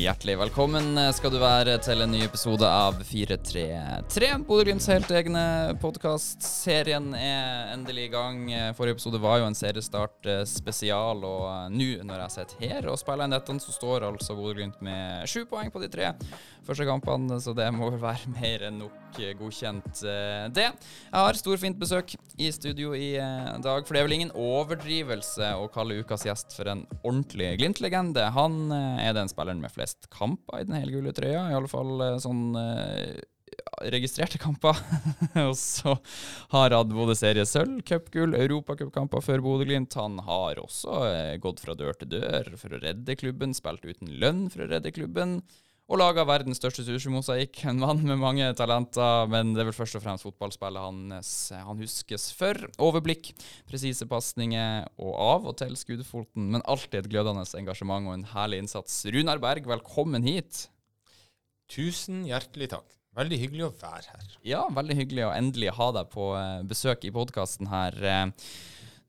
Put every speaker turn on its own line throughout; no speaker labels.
Hjertelig velkommen skal du være til en ny episode av 433. Bodø-Glimts helt egne podkast. Serien er endelig i gang. Forrige episode var jo en seriestart eh, spesial, og eh, nå når jeg sitter her og spiller inn dette, så står altså Bodø-Glimt med sju poeng på de tre første kampene, så det må vel være mer enn nok godkjent, eh, det. Jeg har storfint besøk i studio i dag, for det er vel ingen overdrivelse å kalle ukas gjest for en ordentlig Glimt-legende. Han er den spilleren med flest kamper i den hele gule trøya. I alle fall eh, sånn eh, registrerte kamper. og så har hatt både seriesølv, cupgull, europacupkamper før Bodø-Glimt. Han har også eh, gått fra dør til dør for å redde klubben, spilt uten lønn for å redde klubben og laga verdens største sushimosaikk. En mann med mange talenter, men det er vel først og fremst fotballspillet hans han huskes for. Overblikk, presise pasninger og av og til skuddfoten, men alltid et glødende engasjement og en herlig innsats. Runar Berg, velkommen hit.
Tusen hjertelig takk. Veldig hyggelig å være her.
Ja, veldig hyggelig å endelig ha deg på eh, besøk i podkasten her.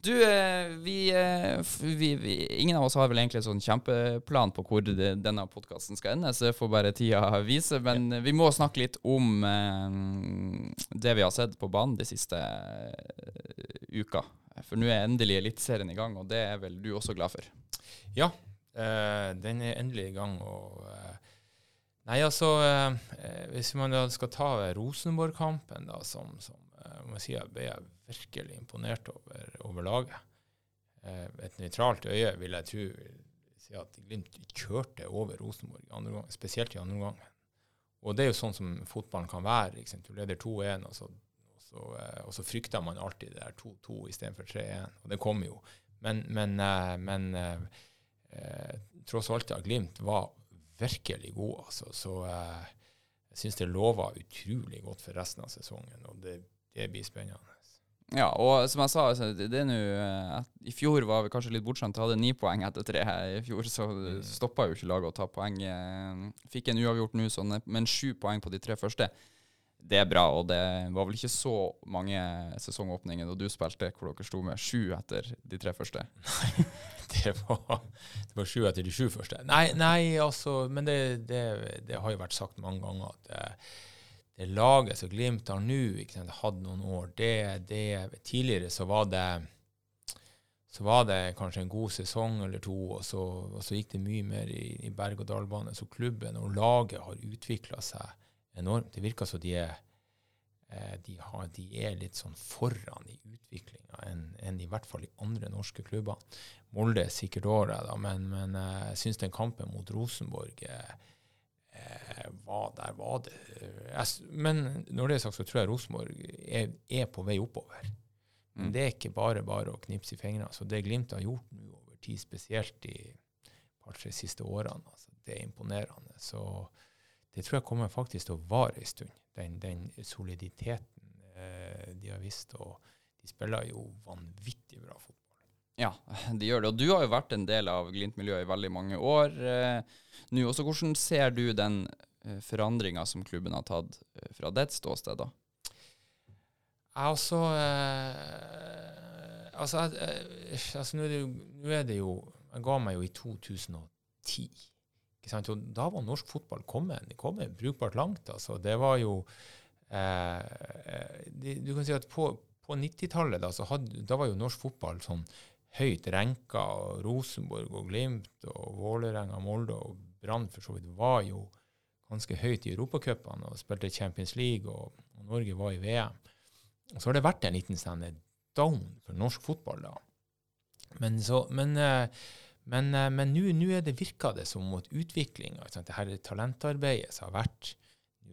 Eh, du, eh, vi, eh, vi, vi, Ingen av oss har vel egentlig en sånn kjempeplan på hvor det, denne podkasten skal ende, så det får bare tida vise. Men ja. vi må snakke litt om eh, det vi har sett på banen de siste uh, uka. For nå er endelig Eliteserien i gang, og det er vel du også glad for?
Ja, uh, den er endelig i gang. og... Uh, Nei, altså Hvis man da skal ta Rosenborg-kampen, da, som, som må si, jeg ble virkelig imponert over, over laget. Eh, et nøytralt øye vil jeg tro si at Glimt kjørte over Rosenborg, andre gang, spesielt i andre omgang. Og det er jo sånn som fotballen kan være. Du leder 2-1, og, og, eh, og, så frykter man alltid det der 2-2 istedenfor 3-1. Og det kommer jo. Men, men, eh, men eh, tross alt, Glimt var virkelig god. Altså. Så eh, jeg syns det lover utrolig godt for resten av sesongen. Og det, det blir spennende.
Ja, og som jeg sa, altså, det, er nå uh, I fjor var vi kanskje litt bortskjemt. Hadde ni poeng etter tre her i fjor, så mm. stoppa jo ikke laget å ta poeng. Uh, fikk en uavgjort nå, sånn, men sju poeng på de tre første. Det er bra, og det var vel ikke så mange sesongåpninger da du spilte hvor dere sto med sju etter de tre første?
Nei, det var, det var sju etter de sju første. Nei, nei altså, men det, det, det, har jo vært sagt mange ganger at uh, det laget som Glimt har nå, hatt noen år det, det, Tidligere så var det så var det kanskje en god sesong eller to, og så, og så gikk det mye mer i, i berg-og-dal-bane. Så klubben og laget har utvikla seg enormt. Det virker som de er, eh, de, har, de er litt sånn foran i utviklinga enn, en i hvert fall i andre norske klubber. Molde er sikkert året, da, men, men eh, jeg syns den kampen mot Rosenborg eh, var der var det jeg, Men når det er sagt, så tror jeg Rosenborg er, er, på vei oppover. Men mm. det er ikke bare bare å knipse i fingrene. Så det Glimt har gjort nå over tid, spesielt de par-tre siste årene, altså, det er imponerende. Så det tror jeg kommer faktisk til å vare en stund. Den, den soliditeten eh, de har vist. Og de spiller jo vanvittig bra fotball.
Ja, de gjør det. Og du har jo vært en del av Glimt-miljøet i veldig mange år eh, nå også. Hvordan ser du den eh, forandringa som klubben har tatt eh, fra ditt ståsted, da?
Altså eh, Altså, eh, altså nå, er jo, nå, er det jo, Jeg ga meg jo i 2010. Ikke sant? Og da var norsk fotball kommet, kommet brukbart langt. altså. Det var jo eh, det, Du kan si at på, på 90-tallet da, da var jo norsk fotball sånn høyt renka. og Rosenborg og Glimt og Vålerenga, Molde og Brann for så vidt var jo ganske høyt i europacupene og spilte Champions League, og, og, Norge var i VM. Og så har det vært en liten stand down for norsk fotball, da. Men så, men, eh, men, eh, men nå er det som at utviklinga, det her talentarbeidet som har vært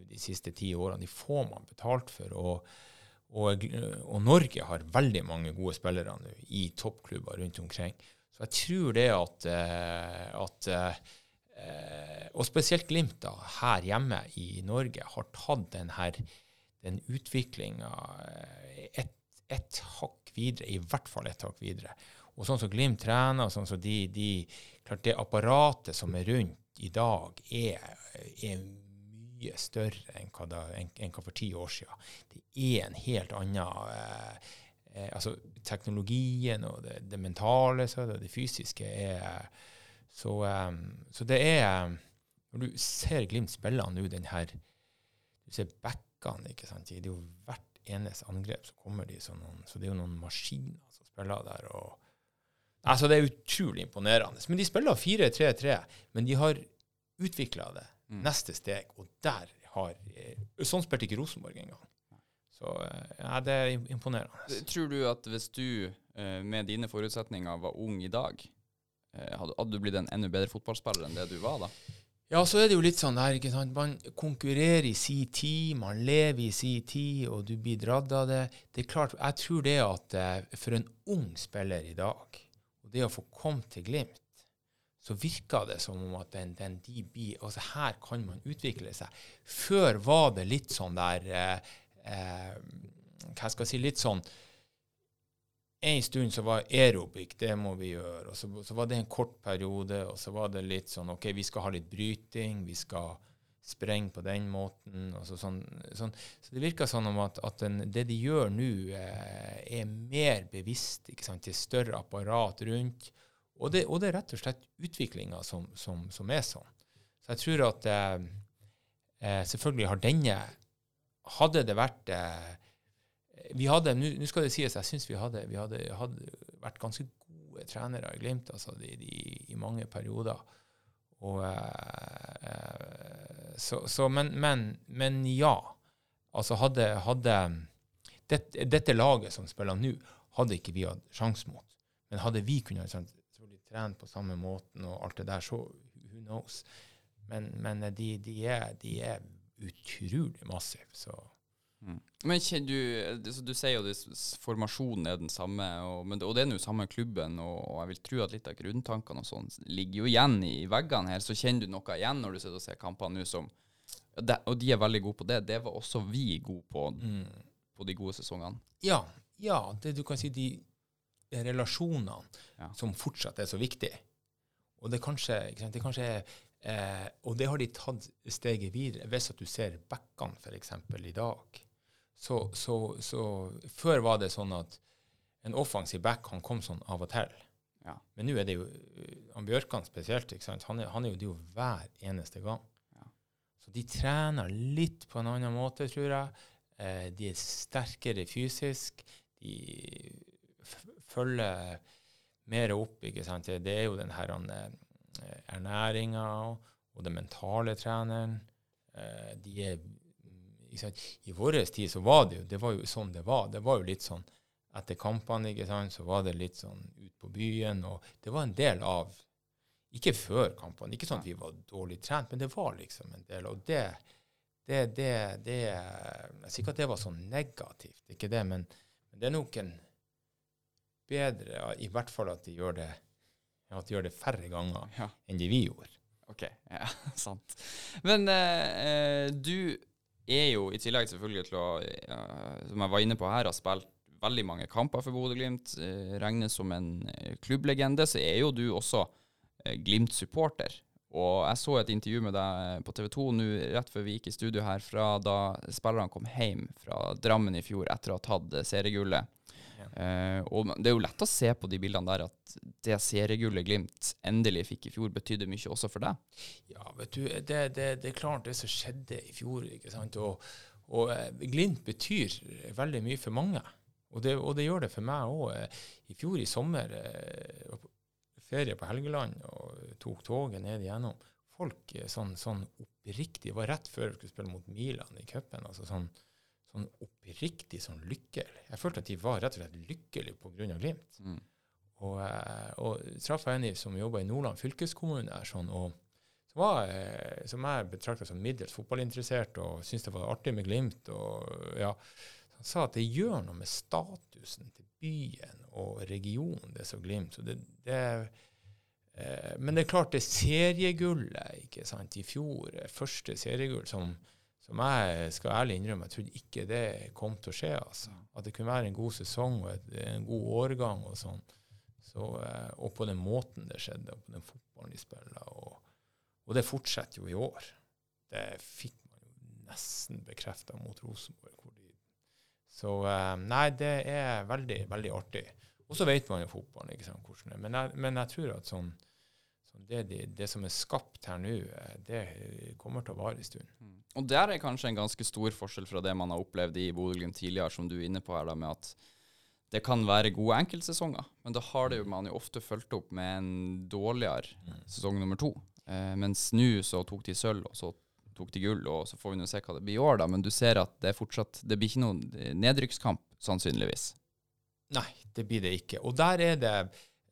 de siste ti årene, de får man betalt for. og og, og, Norge har veldig mange gode spillere nå i toppklubber rundt omkring. Så jeg tror det at, eh, at eh, Og spesielt Glimt da, her hjemme i Norge har tatt den, her, den utviklinga et, et hakk videre, i hvert fall et hakk videre. Og sånn som Glimt trener, sånn som de, de, klart det apparatet som er rundt i dag, er, er mye større enn hva, da, enn, enn hva for ti år siden. Det er en helt annen eh, eh, altså Teknologien og det, det mentale så det, det fysiske er så, um, så, det er Når du ser Glimt spille nå, den her Du ser backene, ikke sant. Det er jo hvert eneste angrep så kommer de som noen, Så det er jo noen maskiner som spiller der. og Altså, Det er utrolig imponerende. Men de spiller 4-3-3. Men de har utvikla det
Mm.
neste steg, og der har eh, Sånn spilte ikke Rosenborg engang. Så eh, ja, det er imponerende.
Tror du at hvis du eh, med dine forutsetninger var ung i dag, eh, hadde, du blitt en enda bedre fotballspiller enn det du var da?
Ja, så er det jo litt sånn der, ikke sant. Man konkurrerer i si tid, man lever i si tid, og du blir dratt av det. Det er klart, jeg tror det at eh, for en ung spiller i dag, og det å få komme til Glimt, så virker det som om at den, den de blir Altså, her kan man utvikle seg. Før var det litt sånn der eh, eh, Hva skal jeg si Litt sånn en stund så var aerobic, det må vi gjøre. Og så, så var det en kort periode, og så var det litt sånn OK, vi skal ha litt bryting, vi skal sprenge på den måten. og så, sånn, sånn. så det virker sånn at, at den, det de gjør nå, eh, er mer bevisst. ikke sant? Det større apparat rundt. Og det, og det er rett og slett utviklinga som, som, som er sånn. Så jeg tror at eh, eh, selvfølgelig har denne Hadde det vært eh, vi hadde, Nå skal det sies, jeg syns vi hadde, vi hadde, hadde vært ganske gode trenere i Glimt altså de, de, i mange perioder. Og, eh, eh, så, så, men, men, men ja. Altså hadde, hadde det, Dette laget som spiller nå, hadde ikke vi hatt sjanse mot. Men hadde vi kunnet trene på samme måten og alt det der, så who knows. Men, men de, de, er, de er utrolig massive. Så
Mm. Men du, så du sier jo at formasjonen er den samme, og, men, og det er nå samme klubben, og, og jeg vil tro at litt av grunntankene og sånn ligger jo igjen i veggene her. Så kjenner du noe igjen når du sitter og ser kampene nå som de, og de er veldig gode på det. Det var også vi gode på
mm.
på de gode sesongene.
Ja, ja det du kan si de relasjonene
Ja.
som fortsatt er så viktige. Og det kanskje, sant, det kanskje er eh, Og det har de tatt steget videre. Hvis at du ser backene f.eks. i dag, så, så, så Før var det sånn at en offensiv back han kom sånn av og til.
Ja.
Men nå er det jo eh, han Bjørkan spesielt. Han er, han er jo det jo hver eneste gang.
Ja.
Så de trener litt på en annen måte, tror jeg. Eh, de er sterkere fysisk. De f følger mer opp. ikke sant? Det er jo den her eh, ernæringa og den mentale treneren. Eh, de er ikke sant? I vår tid så var det jo det var jo sånn det var. Det var jo litt sånn etter kampene ikke sant, så var det litt sånn ut på byen. og Det var en del av Ikke før kampene, ikke sånn at vi var dårlig trent, men det var liksom en del. Og det, det, det, det Jeg sier ikke at det var sånn negativt, ikke det, men, men det er nok en bedre, i hvert fall at de gjør det, at de gjør det færre ganger
Ja.
enn de vi gjorde.
OK. Ja, sant. Men eh, du er jo, i tillegg selvfølgelig til å, ja, som jeg var inne på her, har spilt veldig mange kamper for Bodø-Glimt, eh, regnes som en eh, klubblegende, så er jo du også eh, Glimt-supporter. Og jeg så et intervju med deg på TV 2 nå rett før vi gikk i studio her, fra da spillerne kom hjem fra Drammen i fjor etter å ha tatt eh, seriegullet. Eh, og det er jo lett å se på de bildene der at det seriegullet Glimt endelig fikk i fjor, betydde mye også for deg.
Ja, vet du, det, det, det er klart det som skjedde i fjor. ikke sant? Og, og eh, Glimt betyr veldig mye for mange. Og det, og det gjør det for meg òg. I fjor i sommer eh, ferie på Helgeland og tok toget ned igjennom. Folk eh, sånn, sånn oppriktig var rett før vi skulle spille mot Milan i cupen. Altså sånn, sånn oppriktig sånn lykkelig. Jeg følte at de var rett og slett lykkelige pga. Glimt.
Mm.
Og, eh, og traff jeg en som jobba i Nordland fylkeskommune der, sånn, og som, var, eh, som jeg betrakta som middels fotballinteressert og syntes det var artig med Glimt. og ja, Han sa at det gjør noe med statusen til byen og regionen, det som Glimt. Så det, det, eh, men det er klart, det seriegullet ikke sant, i fjor, eh, første seriegull, som, som jeg skal ærlig innrømme, jeg trodde ikke det kom til å skje. altså. At det kunne være en god sesong og et, en god årgang og sånn. Så, eh, og på den måten det skjedde, og på den fotballen de spiller. Og, og det fortsetter jo i år. Det fikk man jo nesten bekrefta mot Rosenborg. De, så eh, nei, det er veldig, veldig artig. Og så vet man jo fotballen, ikke sant, hvordan det er. Men jeg, men jeg tror at sånn, sånn det, det, det som er skapt her nå, eh, det kommer til å vare en stund.
Og der er kanskje en ganske stor forskjell fra det man har opplevd i Bodø-Glimt tidligere, som du er inne på her, da, med at det kan være gode enkeltsesonger, men da har det jo man jo ofte fulgt opp med en dårligere sesong nummer to. Eh, mens nå så tok de sølv, og så tok de gull, og så får vi nå se hva det blir i år, da. Men du ser at det er fortsatt Det blir ikke noen nedrykkskamp, sannsynligvis.
Nei, det blir det ikke. Og der er det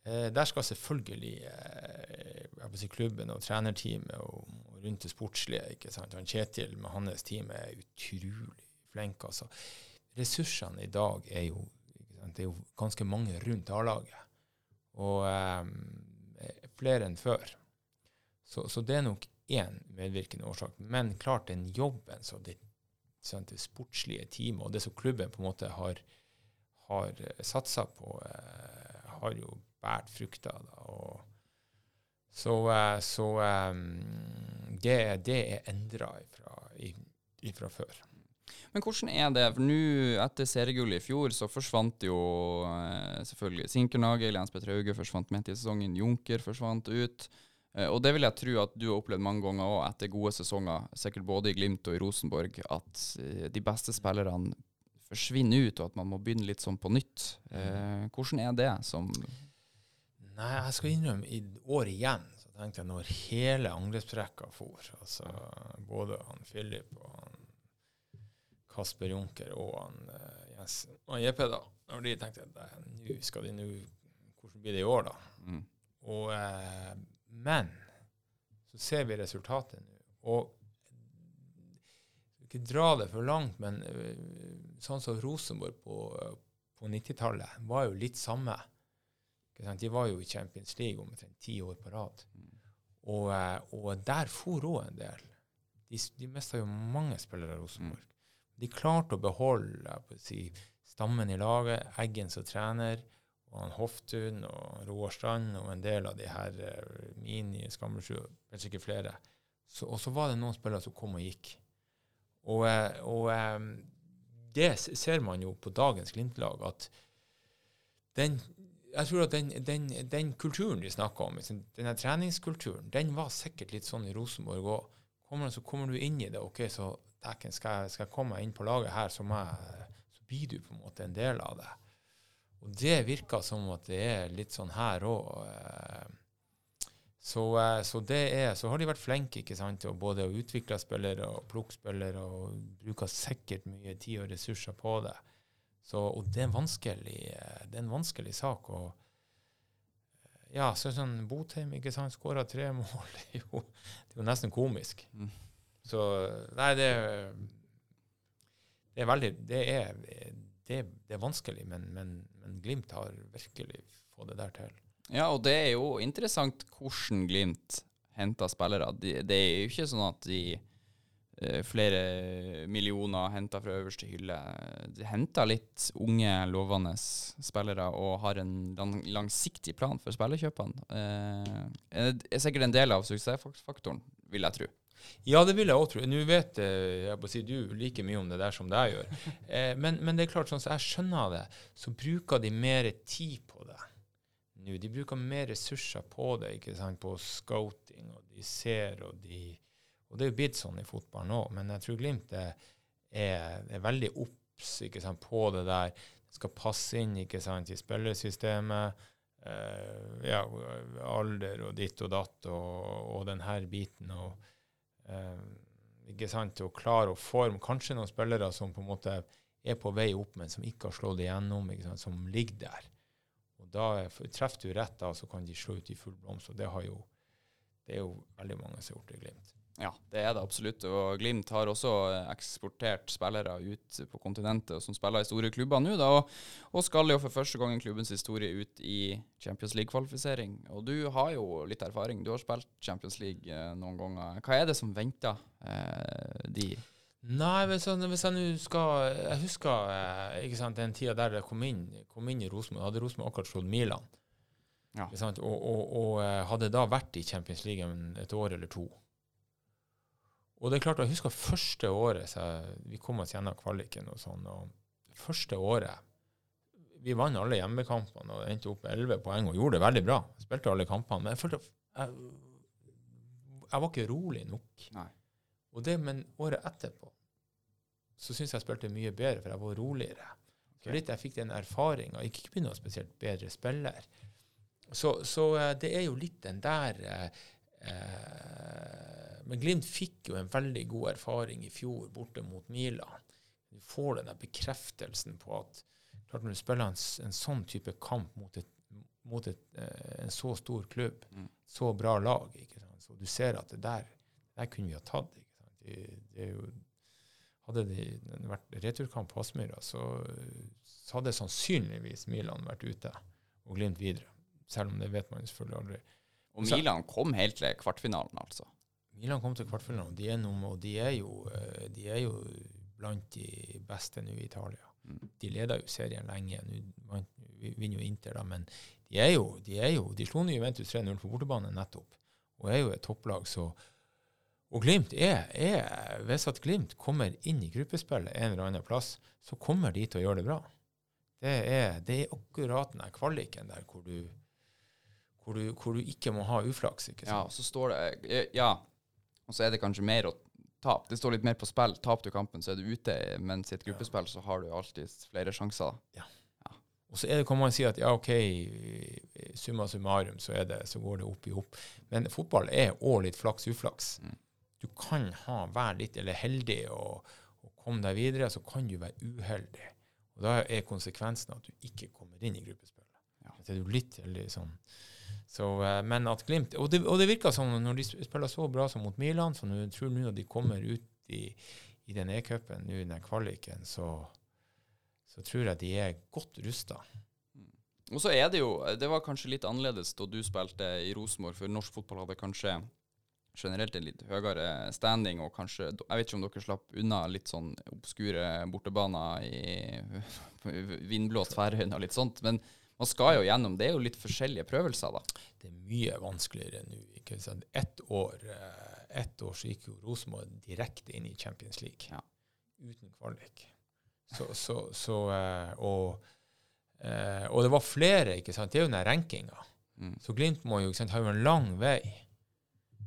eh, Der skal selvfølgelig eh, si klubben og trenerteamet og rundt det sportslige ikke sant? Han Kjetil med hans team er utrolig flink. Altså. Ressursene i dag er jo ikke sant? Det er jo ganske mange rundt A-laget. Og um, flere enn før. Så, så det er nok én medvirkende årsak. Men klart den jobben så det, det sportslige teamet og det som klubben på en måte har har satsa på, eh, har jo båret frukter. Og så, eh, så eh, det, det er endra ifra før.
Men hvordan er det? For nå, etter seriegullet i fjor, så forsvant jo eh, selvfølgelig Sinkernagel, Jens Petter Hauge forsvant midt i sesongen, Junker forsvant ut. Eh, og det vil jeg tro at du har opplevd mange ganger òg, etter gode sesonger, sikkert både i Glimt og i Rosenborg, at de beste spillerne forsvinner ut, og at man må begynne litt sånn på nytt. Eh, hvordan er det som
Nei, jeg skal innrømme, i år igjen så tenkte jeg når hele angrepsrekka for, altså både han Philip og han Kasper Junker og han uh, Jens og JP, da, når de tenkte at nå skal de nå Hvordan blir det i år, da?
mm.
Og, uh, men så ser vi resultatet nå. Og ikke dra det for langt, men uh, sånn som Rosenborg på, på 90-tallet var jo litt samme. De var jo i Champions League omtrent ti år på rad. Og, eh, og der for òg en del. De, de mista jo mange spillere av Rosenborg. De klarte å beholde si, stammen i laget, Eggen som trener, og han Hoftun og Roar Strand og en del av de her uh, Mini, Skammersjø, kanskje ikke flere. Så, og så var det noen spillere som kom og gikk. Og, eh, og eh, det ser man jo på dagens Glimt-lag, at den jeg tror at den, den, den kulturen de snakker om, liksom, denne treningskulturen, den var sikkert litt sånn i Rosenborg òg. Så kommer du inn i det. ok, så dekken, skal, jeg- skal jeg komme meg inn på laget her, så, jeg, så blir du på en måte en del av det. Og det virker som at det er litt sånn her òg. Så, eh, så, det er, så har de vært flinke ikke sant, til både å utvikle spillere og plukke spillere, og bruker sikkert mye tid og ressurser på det. Så, og det er, eh, det er en vanskelig sak. og eh, ja, så sånn Botheim ikke sant, skåra tre mål. Det er jo, det er jo nesten komisk.
Mm.
Så nei, det, det er veldig Det er, det, det er vanskelig, men, men, men Glimt har virkelig fått det der til.
Ja, og det er jo interessant hvordan Glimt henter spillere. De, det er jo ikke sånn at de flere millioner henta fra øverste hylle. De henter litt unge, lovende spillere og har en lang, langsiktig plan for spillerkjøpene. Eh, det er sikkert en del av suksessfaktoren, vil jeg tro.
Ja, det vil jeg òg tro. Nå vet eh, jeg på å si, du like mye om det der som det jeg gjør. Eh, men, men det er klart, sånn som jeg skjønner det, så bruker de mer tid på det nå. De bruker mer ressurser på det, ikke sant, på scouting, og de ser, og de Og det er jo blitt sånn i fotballen òg, men jeg tror Glimt er, er, er veldig obs på det der. Det skal passe inn sant, i spillersystemet. Uh, ja, alder og ditt og datt og, og den her biten. og uh, ikke sant, og klare å forme kanskje noen spillere som på en måte er på vei opp, men som ikke har slått igjennom, ikke sant, som ligger der. Og da er- treffer du rett da, så kan de slå ut i full blomst. og det, jo, det er jo veldig mange som har gjort det i Glimt.
Ja, det er det absolutt. Og Glimt har også eh, eksportert spillere ut på kontinentet som spiller i store klubber nå, da, og, og skal jo for første gang i klubbens historie ut i Champions League-kvalifisering. Og du har jo litt erfaring. Du har spilt Champions League eh, noen ganger. Hva er det som venter eh, de
Nei, hvis jeg, hvis jeg nå skal Jeg husker eh, ikke sant, den tida der jeg kom inn, kom inn i Rosenborg. Hadde Rosenborg akkurat slått Milan.
Ja.
Og, og, og eh, hadde da vært i Champions League et år eller to. Og det er klart, jeg husker første året så vi kom oss gjennom kvaliken og sånn. og Første året Vi vant alle hjemmekampene og endte opp med 11 poeng og gjorde det veldig bra. Spilte alle kampene. Men jeg følte, jeg, jeg var ikke rolig nok.
Nei.
Og det, men året etterpå så syns jeg jeg spilte mye bedre, for jeg var roligere.
Okay.
Litt jeg fikk den erfaringa. Ikke, bli noe spesielt bedre spiller. Så, så eh, det er jo litt den der eh, eh, Men Glimt fikk jo en veldig god erfaring i fjor borte mot Milan. Du får den der bekreftelsen på at klart når du spiller en, en sånn type kamp mot, et, mot et, eh, en så stor klubb,
Mm.
så bra lag, ikke sant? så du ser at det der, der kunne vi ha tatt. Ikke sant? Det, det jo, hadde det vært returkamp på Aspmyra, så, så hadde sannsynligvis Milan vært ute og Glimt videre. Selv om det vet man selvfølgelig aldri.
Og Milan kom helt til kvartfinalen, altså.
Milan kom til kvartfinalen, og de er, noe, og de er, jo, eh, de er jo blant de beste nå i Italia.
Mm.
De leder jo serien lenge. Nå vi vinner jo Inter, da, men de er jo, de er jo, de slo nå Juventus 3-0 på bortebane nettopp, og er jo et topplag. så og Glimt er, er Hvis at Glimt kommer inn i gruppespillet en eller annen plass, så kommer de til å gjøre det bra. Det er, det er akkurat den kvaliken der hvor du, hvor, du, hvor du ikke må ha uflaks. ikke
Ja,
sant?
og så står det eh, Ja, og så er det kanskje mer å tape. Det står litt mer på spill. Taper du kampen, så er du ute, mens i et gruppespill så har du alltid flere sjanser.
Og så det, kan man si at ja, OK, summa summarum, så, det, så går det opp i opp. Men fotball er òg litt flaks-uflaks.
Mm.
Du kan ha, være litt eller heldig og, og komme deg videre, så kan du være uheldig. Og da er konsekvensen at du ikke kommer inn i gruppespillet.
Ja.
Så er du litt heldig sånn. Så, eh, men at Glimt Og det, og det virker som når de spiller så bra som mot Milan, så nå tror nå at de kommer ut i, i den E-cupen, nå i den kvaliken, så, så tror jeg de er godt rusta.
Og så er det jo Det var kanskje litt annerledes da du spilte i Rosenborg, for norsk fotball hadde kanskje generelt en litt høyere standing, og kanskje Jeg vet ikke om dere slapp unna litt sånn obskure bortebaner i vindblåst Færøyene og litt sånt, men man skal jo gjennom Det er jo litt forskjellige prøvelser, da.
Det er mye vanskeligere nå. ikke sant? Ett år, et ett år så gikk jo Rosenborg direkte inn i Champions League.
Ja.
Uten kvalik. Så, så, så eh, og, eh, og det var flere, ikke sant. Det er jo den rankinga.
Mm.
Så Glimt må jo, ikke sant, har jo en lang vei.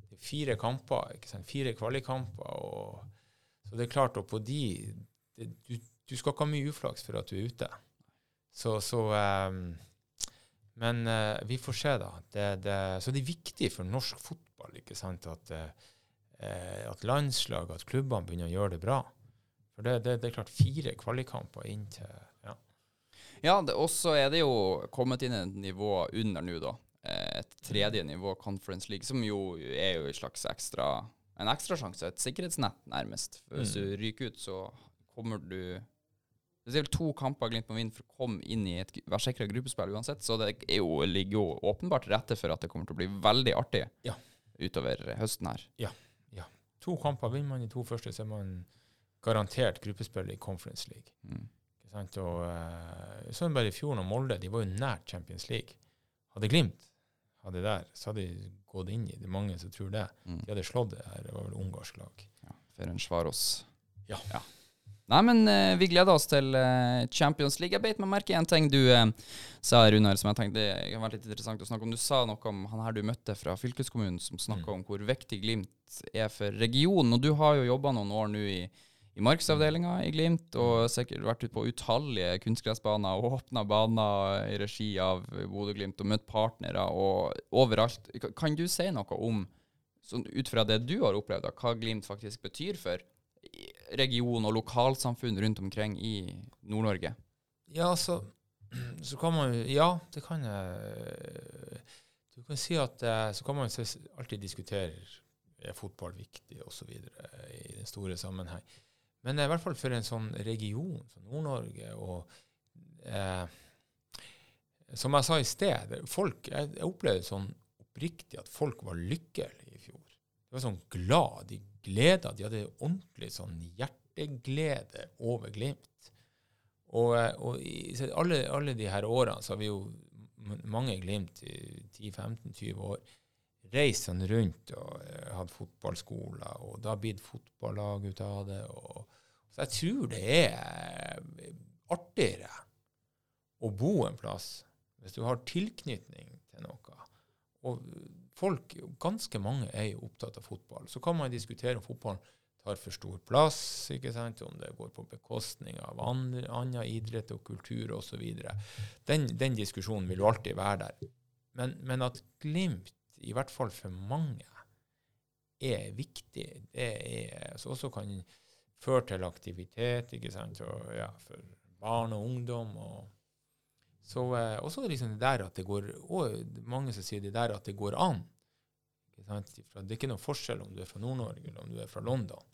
Det er fire kamper, ikke sant? fire kvalikkamper. Og, så det er klart, og på de det, du, du skal ikke ha mye uflaks for at du er ute. Så, så um, Men uh, vi får se, da. Det, det, så det er viktig for norsk fotball ikke sant, at, uh, at landslag, at klubbene begynner å gjøre det bra. For det, det, det er klart fire kvalikkamper inn til ja.
Ja, og også er det jo kommet inn et nivå under nå, da. Eh, Et tredje nivå, Conference League, som jo er jo en slags ekstra en ekstrasjanse, et sikkerhetsnett, nærmest. For Hvis
Mm.
du ryker ut, så kommer du Det er vel to kamper Glimt må vinne for å komme inn i et være sikra gruppespill uansett, så det er jo, ligger jo åpenbart til rette for at det kommer til å bli veldig artig
Ja.
utover høsten her. Ja. ja.
To kamper vinner man, i to første så er man garantert gruppespill i Conference League.
Mm.
Ikke sant? Og uh, sånn bare i fjor når Molde de var jo nært Champions League. Hadde Glimt hadde der, så hadde de gått inn i det. mange som tror det.
Mm.
De hadde slått det her. Det var vel ungarsk lag.
Ja, Ferencvaros.
Ja.
Nei, men uh, vi gleder oss til uh, Champions League. Jeg beit meg merke i en ting du uh, sa, Runar, som jeg tenkte det kan være litt interessant å snakke om. Du sa noe om han her du møtte fra fylkeskommunen, som snakka
Mm.
om hvor viktig Glimt er for regionen. Og du har jo jobba noen år nå i, i markedsavdelinga i Glimt, og sikkert vært ute på utallige kunstgressbaner og åpna baner i regi av Bodø-Glimt, og møtt partnere og overalt. Kan du si noe om, sånn ut fra det du har opplevd, da, hva Glimt faktisk betyr for region og lokalsamfunn rundt omkring i Nord-Norge?
Ja, så, så kan man Ja, det kan jeg Du kan si at eh, Så kan man alltid diskutere er fotball viktig osv. i den store sammenheng. Men eh, i hvert fall for en sånn region som Nord-Norge og eh, Som jeg sa i sted, folk, jeg, jeg opplevde sånn oppriktig at folk var lykkelige i fjor. De var sånn glad, de gleda, de hadde ordentlig sånn hjerteglede over Glimt. Og, og i alle, alle de her årene så har vi jo mange Glimt i 10-15-20 år reist sånn rundt og eh, hatt fotballskoler, og det har blitt fotballag ut av det. Og, så jeg tror det er eh, artigere å bo en plass hvis du har tilknytning til noe, og folk, ganske mange, er jo opptatt av fotball. Så kan man diskutere om fotballen tar for stor plass, ikke sant? om det går på bekostning av andre, annen idrett og kultur osv. Den, den diskusjonen vil jo alltid være der. Men, men, at Glimt, i hvert fall for mange, er viktig, det er, så også kan føre til aktivitet ikke sant? Og, ja, for barn og ungdom. og så eh, også liksom det der at det går og Mange som sier det der at det går an. Det er ikke noen forskjell om du er fra Nord-Norge eller om du er fra London.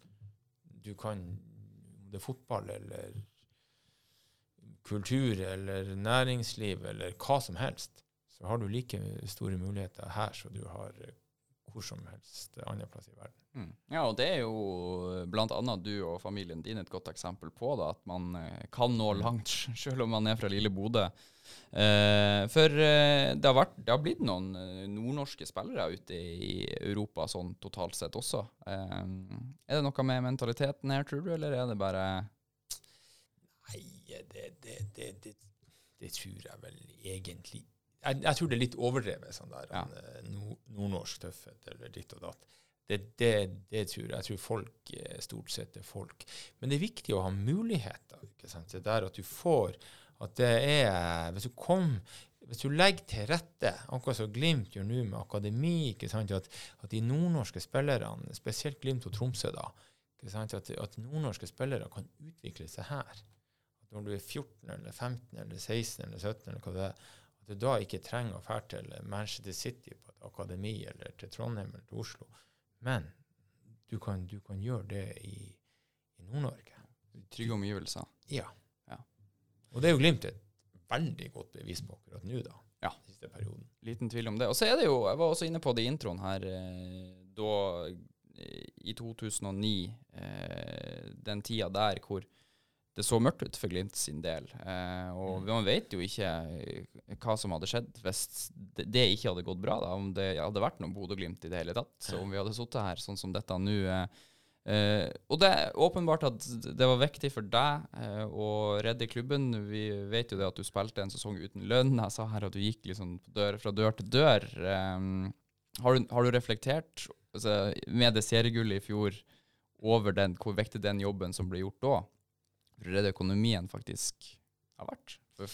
Du kan, om det er fotball eller kultur eller næringsliv eller hva som helst, så har du like store muligheter her som du har hvor som helst andre plass i verden.
Mm. Ja, og det er jo bl.a. du og familien din et godt eksempel på, da, at man eh, kan nå mm. langt selv om man er fra lille Bodø. Eh, for eh, det, har vært, det, har blitt noen eh, nordnorske spillere ute i Europa sånn totalt sett også. Eh, er det noe med mentaliteten her, tror du, eller er det bare
Nei, det, det, det tror jeg vel egentlig jeg, jeg, tror det er litt overdrevet, sånn der ja. Eh, nordnorsk tøffhet eller ditt og datt. Det, det, det, tror jeg. Jeg tror folk eh, stort sett er folk. Men det er viktig å ha muligheter. ikke sant? Det der at du får at det er Hvis du kom hvis du legger til rette, akkurat som Glimt gjør nå med akademi, ikke sant, at, at de nordnorske spillerne, spesielt Glimt og Tromsø, da, ikke sant, at, at nordnorske spillere kan utvikle seg her. At når du er 14 eller 15 eller 16 eller 17, eller hva det er, at du da ikke trenger å dra til Manchester City på et akademi eller til Trondheim eller til Oslo. Men du kan, du kan gjøre det i, i Nord-Norge.
Trygge omgivelser.
Ja. ja. Og det er jo Glimt et veldig godt bevis på akkurat nå, da.
Ja. Siste perioden. Liten tvil om det. Og så er det jo, jeg var også inne på det i introen her, eh, da i 2009, eh, den tida der hvor det så mørkt ut for Glimt sin del. Eh, og mm. man vet jo ikke eh, hva som hadde skjedd hvis det, ikke hadde gått bra. Da, om det hadde vært noen Bodø-Glimt i det hele tatt. Så om vi hadde sittet her sånn som dette nå. Eh, eh, og det er åpenbart at det var viktig for deg eh, å redde klubben. Vi vet jo det at du spilte en sesong uten lønn. Jeg sa her at du gikk liksom dør, fra dør til dør. Eh, har, du, har, du, reflektert altså, med det seriegullet i fjor over den, hvor viktig den jobben som ble gjort da? Redde økonomien faktisk har vært. For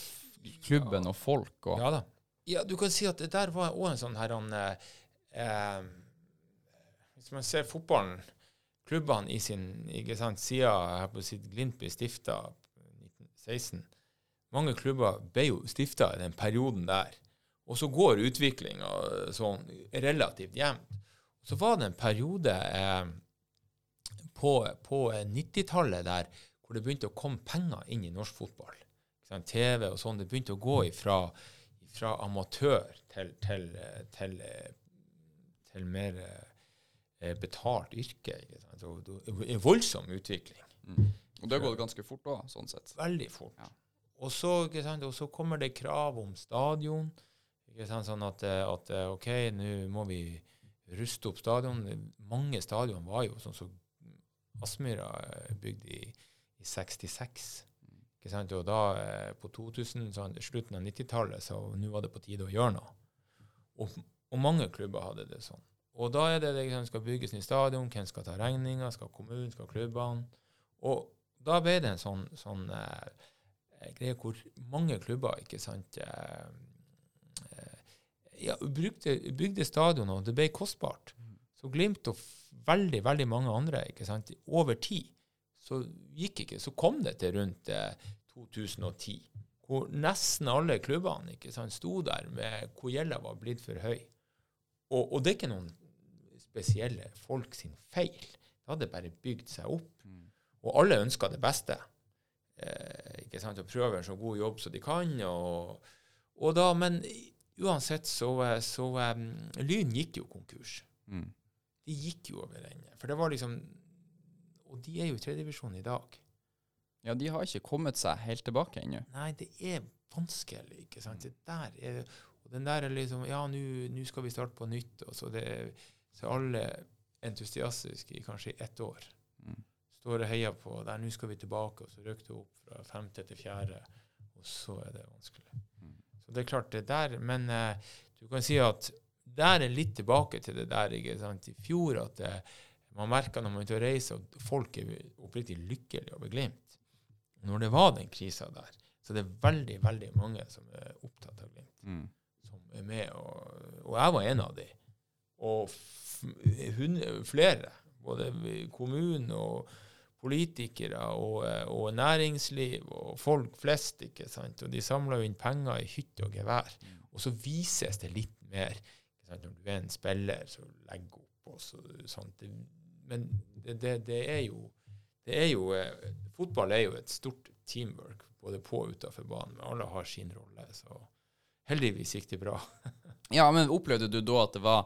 klubben og folk og
Ja da. Ja, du kan si at det der var òg en sånn her han, eh, Hvis man ser fotballen, klubbene i sin ikke sant, siden sitt Glimt ble stifta i 1916 Mange klubber ble jo stifta i den perioden der. Og så går utviklinga sånn relativt jevnt. Så var det en periode eh, på, på 90-tallet der hvor det begynte å komme penger inn i norsk fotball. TV og sånn. Det begynte å gå ifra, fra amatør til, til, til, til mer eh, betalt yrke. En voldsom utvikling.
Mm. Og det har gått ganske fort òg, sånn sett.
Veldig fort. Ja. Og, så, og, så, kommer det krav om stadion. Sånn at, at, OK, nå må vi ruste opp stadion. Mange stadion var jo sånn som Aspmyra bygd i i 66. Ikke sant? Og da, eh, på 2000, sånn, slutten av 90-tallet, så nå var det på tide å gjøre noe. Og, og, mange klubber hadde det sånn. Og da er det det liksom, skal bygges nytt stadion, hvem skal ta regninga, skal kommunen, skal klubbene? Og da ble det en sånn, sånn eh, greie hvor mange klubber ikke sant, eh, eh ja, brukte, bygde stadion, og det ble kostbart. Så Glimt og veldig, veldig mange andre ikke sant, over tid så gikk ikke. Så kom det til rundt eh, 2010, hvor nesten alle klubbene ikke sant, sto der med hvor gjelda var blitt for høy. Og, og, det er ikke noen spesielle folk sin feil. Det hadde bare bygd seg opp. Mm. Og alle ønska det beste. Eh, ikke sant, Og prøver så god jobb som de kan. Og, og da, men uansett så, så um, Lyn gikk jo konkurs. Mm. De gikk jo over ende. For det var liksom og de er jo i tredjedivisjon i dag.
Ja, de har ikke kommet seg helt tilbake ennå.
Nei, det er vanskelig. ikke sant? Det der er, og den der er liksom Ja, nå skal vi starte på nytt. og Så, det, så alle entusiastiske i kanskje ett år. Mm. Står og heier på der, nå skal vi tilbake, og så røk det opp fra femte til fjerde. Og så er det vanskelig. Mm. Så det er klart, det der Men uh, du kan si at der er litt tilbake til det der ikke sant, i fjor, at det, man merker når man er ute og reiser, at folk er oppriktig lykkelige over Glimt. Når det var den krisa der, så det er veldig, veldig mange som er opptatt av Glimt,
Mm.
som er med. Og, og jeg var en av de. Og hundre, flere. Både kommunen og politikere og, og næringsliv og folk flest. ikke sant? Og de samla inn penger i hytte og gevær. Og så vises det litt mer ikke sant? når du er en spiller som legger opp og så, sånt. Det, men det, det, er jo det er jo, eh, Fotball er jo et stort teamwork, både på og utenfor banen. Men alle har sin rolle. Så heldigvis gikk det bra.
Ja, men opplevde du da at det var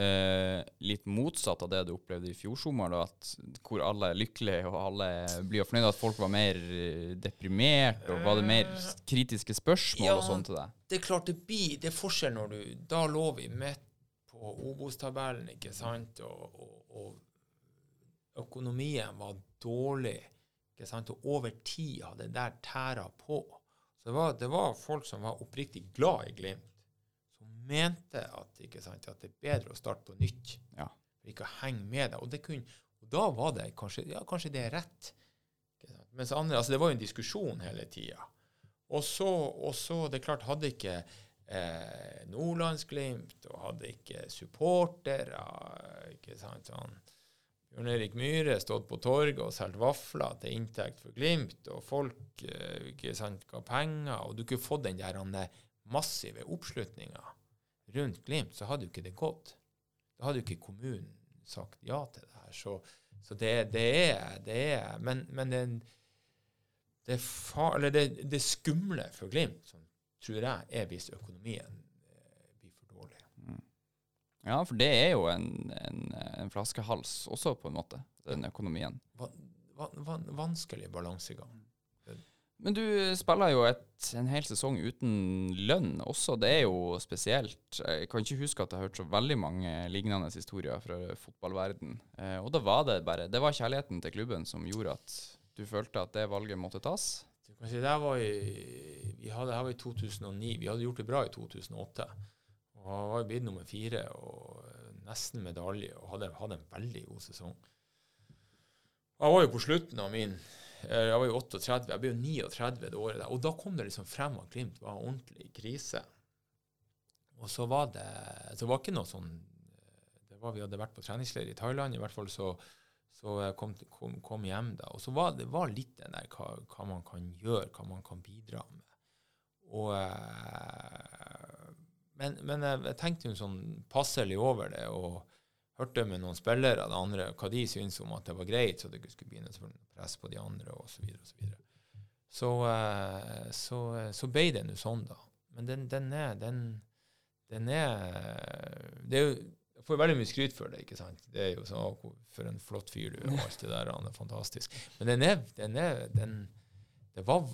eh, litt motsatt av det du opplevde i fjor sommer, da, at, hvor alle er lykkelige og alle blir fornøyde, at folk var mer eh, deprimert, og var det mer kritiske spørsmål
Ja.
og sånn til deg?
Det er klart det blir Det er forskjell når du Da lå vi midt på Obos-tabellen, ikke sant, og, og, og økonomien var dårlig, ikke sant, og over tid hadde det der tæra på. Så det var, det var folk som var oppriktig glad i Glimt, som mente at, sant, at det er bedre å starte på nytt.
Ja.
For ikke å henge med deg. Og, det kunne, og da var det kanskje Ja, kanskje det er rett. Ikke sant? Mens andre, altså Det var jo en diskusjon hele tida. Og så, og så, det er klart, hadde ikke eh, Nordlandsglimt og hadde ikke supportere ikke sant, sånn, Bjørn Erik Myhre stått på torget og solgt vafler til inntekt for Glimt, og folk eh, ikke sant, ga penger, og du kunne fått den der eh, massive oppslutninga rundt Glimt, så hadde jo ikke det gått. Da hadde jo ikke kommunen sagt ja til det her. Så, så det, det er det er, Men, men det, det, far, det, det skumle for Glimt, som tror jeg er hvis økonomien eh, blir for dårlig.
Ja, for det er jo en, en, en flaskehals også, på en måte, den økonomien.
Van, van, va, vanskelig balansegang.
Men du spiller jo et, en hel sesong uten lønn også. Det er jo spesielt. Jeg kan ikke huske at jeg har hørt så veldig mange lignende historier fra fotballverden. Eh, og da var det bare Det var kjærligheten til klubben som gjorde at du følte at det valget måtte tas?
Du kan si det var i, vi hadde, her var i 2009. Vi hadde gjort det bra i 2008. Og var jo blitt nummer fire og nesten medalje og hadde, hadde en veldig god sesong. Jeg var jo på slutten av min eh, Jeg var jo 38, jeg ble jo 39 det året der. Og da kom det liksom frem at Glimt var ordentlig i krise. Og så var det Så var ikke noe sånn det var, Vi hadde vært på treningsleir i Thailand, i hvert fall så så kom, kom, kom hjem da. Og så var det var litt den der hva, hva man kan gjøre, hva man kan bidra med. Og eh, Men, men jeg, tenkte jo sånn passelig over det, og hørte med noen spillere det andre, hva de syntes om at det var greit, så det ikke skulle bli noe presse press på de andre, osv. Så, og så, videre. så, eh, så, så ble det nå sånn, da. Men den, den er den, den er Det er jo jeg får veldig mye skryt for det. ikke sant? Det er jo sånn, «Å, For en flott fyr du er, og alt det der. Han er fantastisk. Men den er, den er den, det var,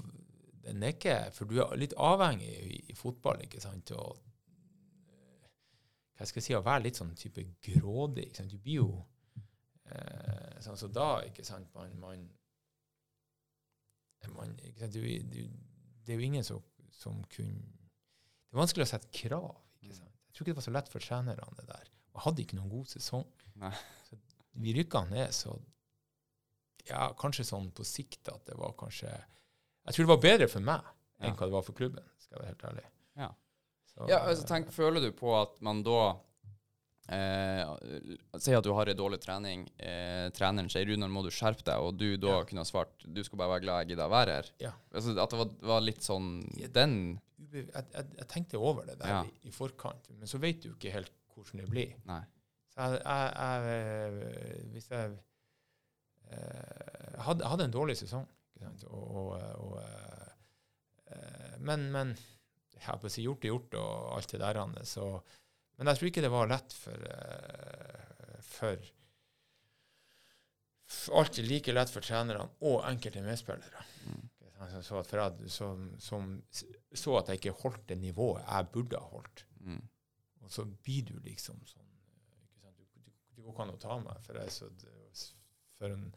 den er ikke For du er litt avhengig i, i fotball, ikke sant? Og, eh, hva skal jeg si, å være litt sånn type grådig. ikke sant? Du blir jo eh, sånn Så da, ikke sant, man, man, man ikke sant? Du, du, Det er jo ingen som, som kunne Det er vanskelig å sette krav. ikke sant? Jeg tror ikke det var så lett for trenerne, det der. Og hadde ikke noen god sesong.
Nei.
Så vi rykka ned, så ja, kanskje sånn på sikt at det var kanskje Jeg tror det var bedre for meg enn
Ja.
hva det var for klubben, skal jeg være helt ærlig.
Ja. Altså
eh,
tenk, Føler du på at man da eh, Si at du har en dårlig trening. Eh, treneren sier Runar, må du skjerpe deg, og du da
Ja.
kunne ha svart du skal bare være glad jeg gidder å være her.
Ja.
Altså, at det var, var litt sånn den
jeg, jeg, jeg tenkte over det der
Ja.
i, i forkant, men så vet du ikke helt hvordan det blir.
Nei.
Så jeg, jeg, Hvis jeg eh, hadde, hadde en dårlig sesong, ikke sant? Og, og, og, eh, men, men jeg har på å si gjort er gjort, og alt det der. Så, men jeg tror ikke det var lett for, eh, for Alltid like lett for trenerne og enkelte medspillere.
Mm.
Altså, Så, at jeg, som, som så at jeg ikke holdt det nivået jeg burde ha holdt.
Mm.
Og så blir du liksom sånn sant? Du, du, du går ikke an ta meg, for jeg så for en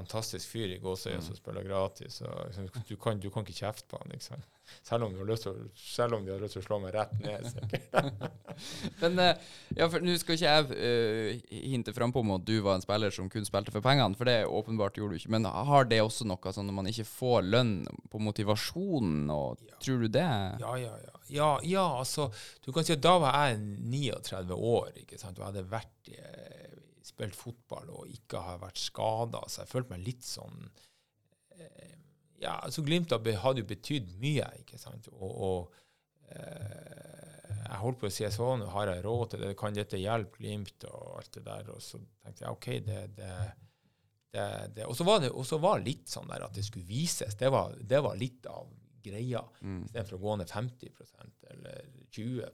fantastisk fyr i gåsøya
Mm.
som spiller gratis. Liksom, du, kan, du kan ikke kjefte på han. Liksom. Selv, om du har lyst til, selv om de har lyst til å slå meg rett ned. sikkert.
Men eh, ja, for nå skal ikke jeg uh, hinte frampå om at du var en spiller som kun spilte for pengene, for det åpenbart gjorde du ikke. Men har det også noe sånn når man ikke får lønn på motivasjonen, og
Ja.
tror du det?
Ja, ja, ja. ja, ja altså, du kan si at da var jeg 39 år, ikke sant? og jeg hadde vært, eh, spilt fotball og ikke har vært skada, så jeg følte meg litt sånn eh, Ja, altså Glimt hadde jo betydd mye, ikke sant? Og, og eh, jeg holdt på å si sånn, har jeg råd til det, kan dette hjelpe Glimt og alt det der? Og så tenkte jeg OK, det, det det, det, og så var det også var litt sånn der at det skulle vises. Det var, det var litt av greia
Mm.
istedenfor å gå ned 50% eller 20 Ja,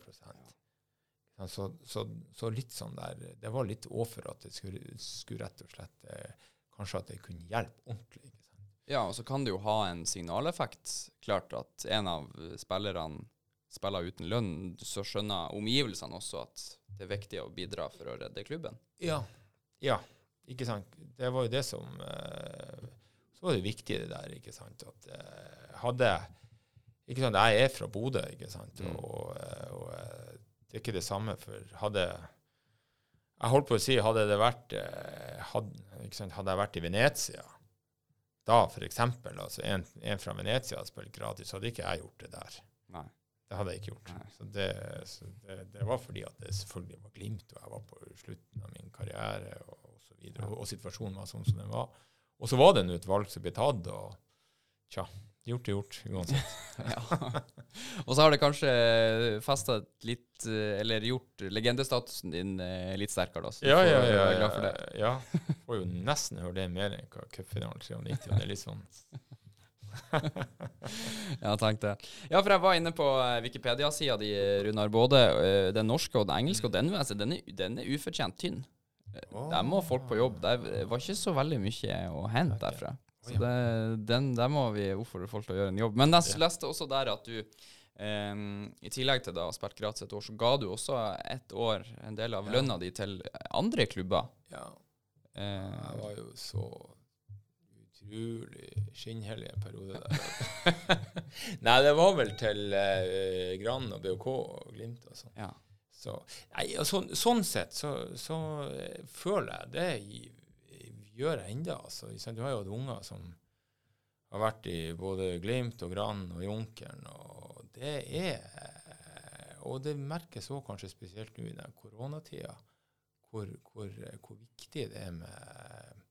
så, så, så litt sånn der Det var litt overfor at det skulle, skulle rett og slett eh, Kanskje at det kunne hjelpe ordentlig. ikke sant?
Ja, og så kan det jo ha en signaleffekt. Klart at en av spillerne spiller uten lønn, så skjønner omgivelsene også at det er viktig å bidra for å redde klubben.
Ja. ja. Ikke sant. Det var jo det som eh, Så var det viktig det der, ikke sant. At eh, hadde Ikke sant, jeg er fra Bodø, ikke sant.
Mm.
Og, eh, og eh, det er ikke det samme for Hadde Jeg holdt på å si, hadde det vært eh, hadde, sant, hadde jeg vært i Venezia da, for eksempel, altså en, en fra Venezia hadde spilt gratis, hadde ikke jeg gjort det der.
Nei.
Det hadde jeg ikke gjort. Så, det, så det, det var fordi at det selvfølgelig var Glimt, og jeg var på slutten av min karriere, og, og så videre, og, og situasjonen var sånn som den var. Og så var det nå et valg som ble tatt, og tja, gjort er gjort, uansett.
Ja. Og så har det kanskje festa litt eh, Eller gjort legendestatusen din eh, litt sterkere, da. Så
Ja, ja, ja.
glad for
ja,
det.
ja. Får jo nesten høre det mer enn hva cupfinalen 93, og det er litt sånn
Ja, tenk det. Ja, for jeg var inne på eh, Wikipedia-sida di, Runar. Både den norske og den engelske, og den, altså, den, er, den er ufortjent tynn. Der må folk på jobb. Der var ikke så veldig mye å hente derfra. Så det, den, der må vi oppfordre folk til å gjøre en jobb. Men jeg leste også der at du Um, i tillegg til da å ha spilt gratis et år, så ga du også et år en del av
Ja.
lønna di til andre klubber.
Ja.
Uh,
Jeg var jo så utrolig skinnhellig en periode der. Nei, det var vel til uh, Gran og BHK og Glimt og sånn.
ja.
Så, nei, og sånn, sånn sett så, så eh, føler jeg det i- gjør jeg enda. Altså. Du har jo hatt unger som har vært i både Glimt og Gran og Junkeren, og det er Og det merkes òg kanskje spesielt nå i den koronatida, hvor, hvor, hvor viktig det er med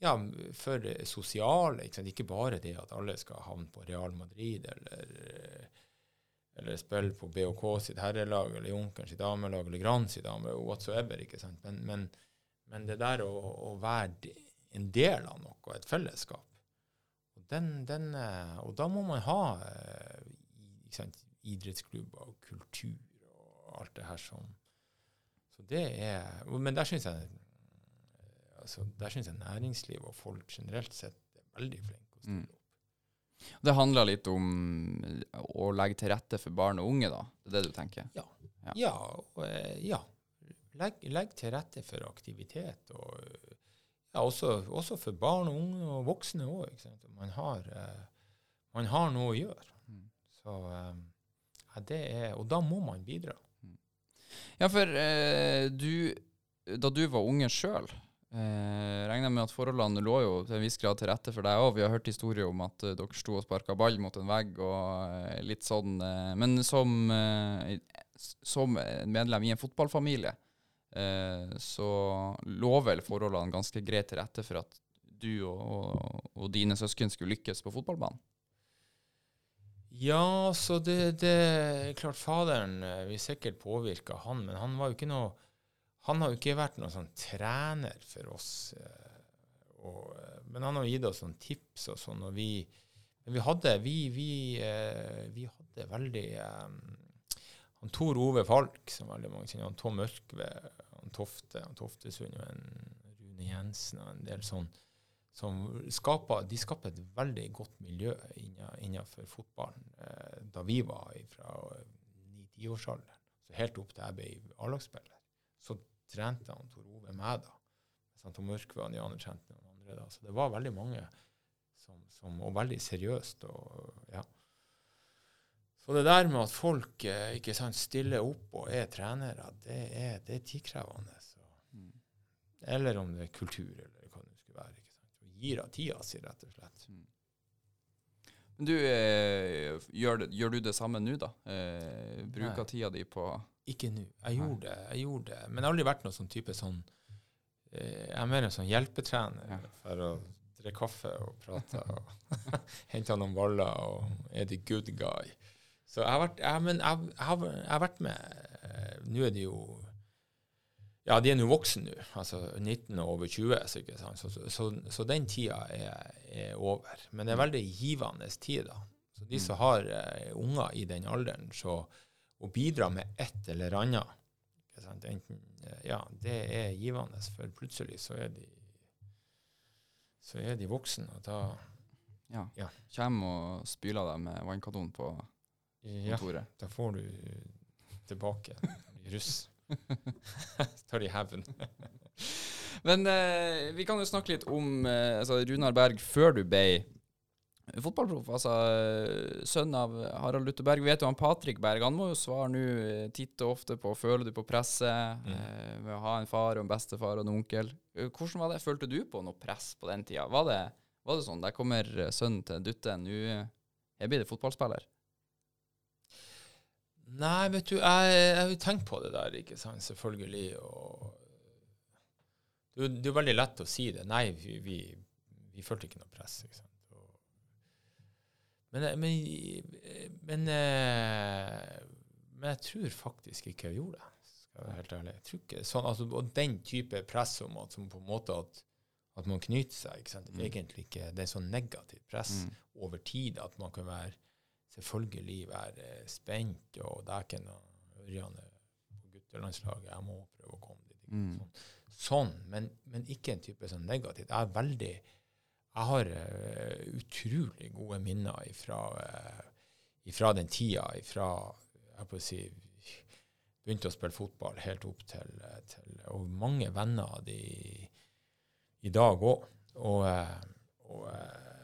ja, for det sosiale. Ikke, sant? ikke bare det at alle skal havne på Real Madrid eller eller spille på BHK sitt herrelag, eller Junkeren sitt damelag, eller Gran sitt dame, whatsoever. ikke sant? Men, men, men det der å, å være en del av noe, et fellesskap, og, den, den, eh, og da må man ha eh, sant, idrettsklubber og kultur og alt det her som Så det er Men der syns jeg eh, altså, der synes jeg næringsliv og folk generelt sett er veldig flinke å stille
Mm. Det handler litt om å legge til rette for barn og unge, da. Det er det du tenker? Ja.
Ja, og, eh, ja. Legg, legg til rette for aktivitet. Og, ja, også, også for barn og unge og voksne òg. Man, har, eh, man har noe å gjøre.
Mm.
Så, eh, ja, det er, og da må man bidra.
Ja, for eh, du Da du var unge sjøl, eh, regner jeg med at forholdene lå jo til en viss grad til rette for deg òg. Vi har hørt historier om at eh, dere sto og sparka ball mot en vegg og eh, litt sånn. Eh, men som, som medlem i en fotballfamilie, så lå vel forholdene ganske greit til rette for at du og, og, og dine søsken skulle lykkes på fotballbanen?
Ja, så det, er klart Faderen eh, vil sikkert påvirke han, men han var jo ikke noe Han har jo ikke vært noen sånn trener for oss. eh, Og, eh, men han har gitt oss noen tips og sånn, og vi vi hadde Vi, vi, eh, vi hadde veldig um, han Tor Ove Falk, som veldig mange kjenner, han Tom Ørkve, Tofte, han Toftesund og en Rune Jensen og en del sånn som skaper, de skaper et veldig godt miljø innenfor fotballen eh, da vi var fra ni-tiårsalderen. Så helt opp til jeg ble A-lagsspiller. Så trente han Tor Ove meg, da. Tom Mørkve og de andre trente noen andre. da. Så det var veldig mange, som, som, og veldig seriøst. og ja. Så det der med at folk eh, ikke sant, stiller opp og er trenere, det er, det er tidkrevende.
Mm.
Eller om det er kultur, eller hva det skulle være. ikke sant. Gir av tida si, rett og slett.
Men du, eh, gjør, gjør du det samme nå, da? Eh,
Nei.
bruker tida di på
Ikke nå. Jeg gjorde det, jeg gjorde det. Men jeg har aldri vært noen sånn type sånn eh, Jeg er mer en sånn hjelpetrener
Ja.
for å drikke kaffe og prate og hente noen baller og er the good guy. Så jeg har vært, jeg, men jeg, har, jeg har vært med eh, Nå er de jo Ja, de er nå voksne nå, altså 19 og over 20, så? Så, så, den tida er, er over. Men det er veldig givende tid, da. Så de som har uh, unger i den alderen, så å bidra med et eller annet? Enten, eh, Ja, det er givende, for plutselig så er de så er de voksne, og da
Ja.
Ja.
Kommer og spyler deg med vannkanon på
Ja, da får du tilbake i russ. Tar de hevn.
Men eh, vi kan jo snakke litt om eh, altså Runar Berg før du ble fotballproff. Altså eh, sønn av Harald Lutte Berg. Vet jo han Patrick Berg. Han må jo svare nå eh, titt og ofte på føler du på presset
Mm.
eh, med å ha en far og en bestefar og en onkel. Eh, Hvordan var det? Følte du på noe press på den tida? Var det, var det sånn der kommer sønnen til Dutte, nå blir det fotballspiller?
Nei, vet du, jeg, jeg tenkt på det der, ikke sant, selvfølgelig. Og det, er jo- det er jo veldig lett å si det. Nei, vi, vi, vi følte ikke noe press. ikke sant. Men, men, men, men jeg tror faktisk ikke jeg gjorde det. Skal jeg være helt ærlig. Jeg tror ikke sånn, altså, Og den type press om at, som på en måte at, at man knyter seg, ikke sant.
Mm.
Egentlig ikke, det er sånn negativt press
Mm.
over tid at man kan være selvfølgelig være spent, og ikke noe Ørjan på guttelandslaget, jeg må prøve å komme dit.
Mm.
Sånn, sånn men, men ikke en type sånn negativt. Jeg er veldig Jeg har uh, utrolig gode minner ifra, uh, ifra den tida, ifra jeg på å si, begynte å spille fotball helt opp til, eh, til Og mange venner av de i dag òg. Og, og, og eh,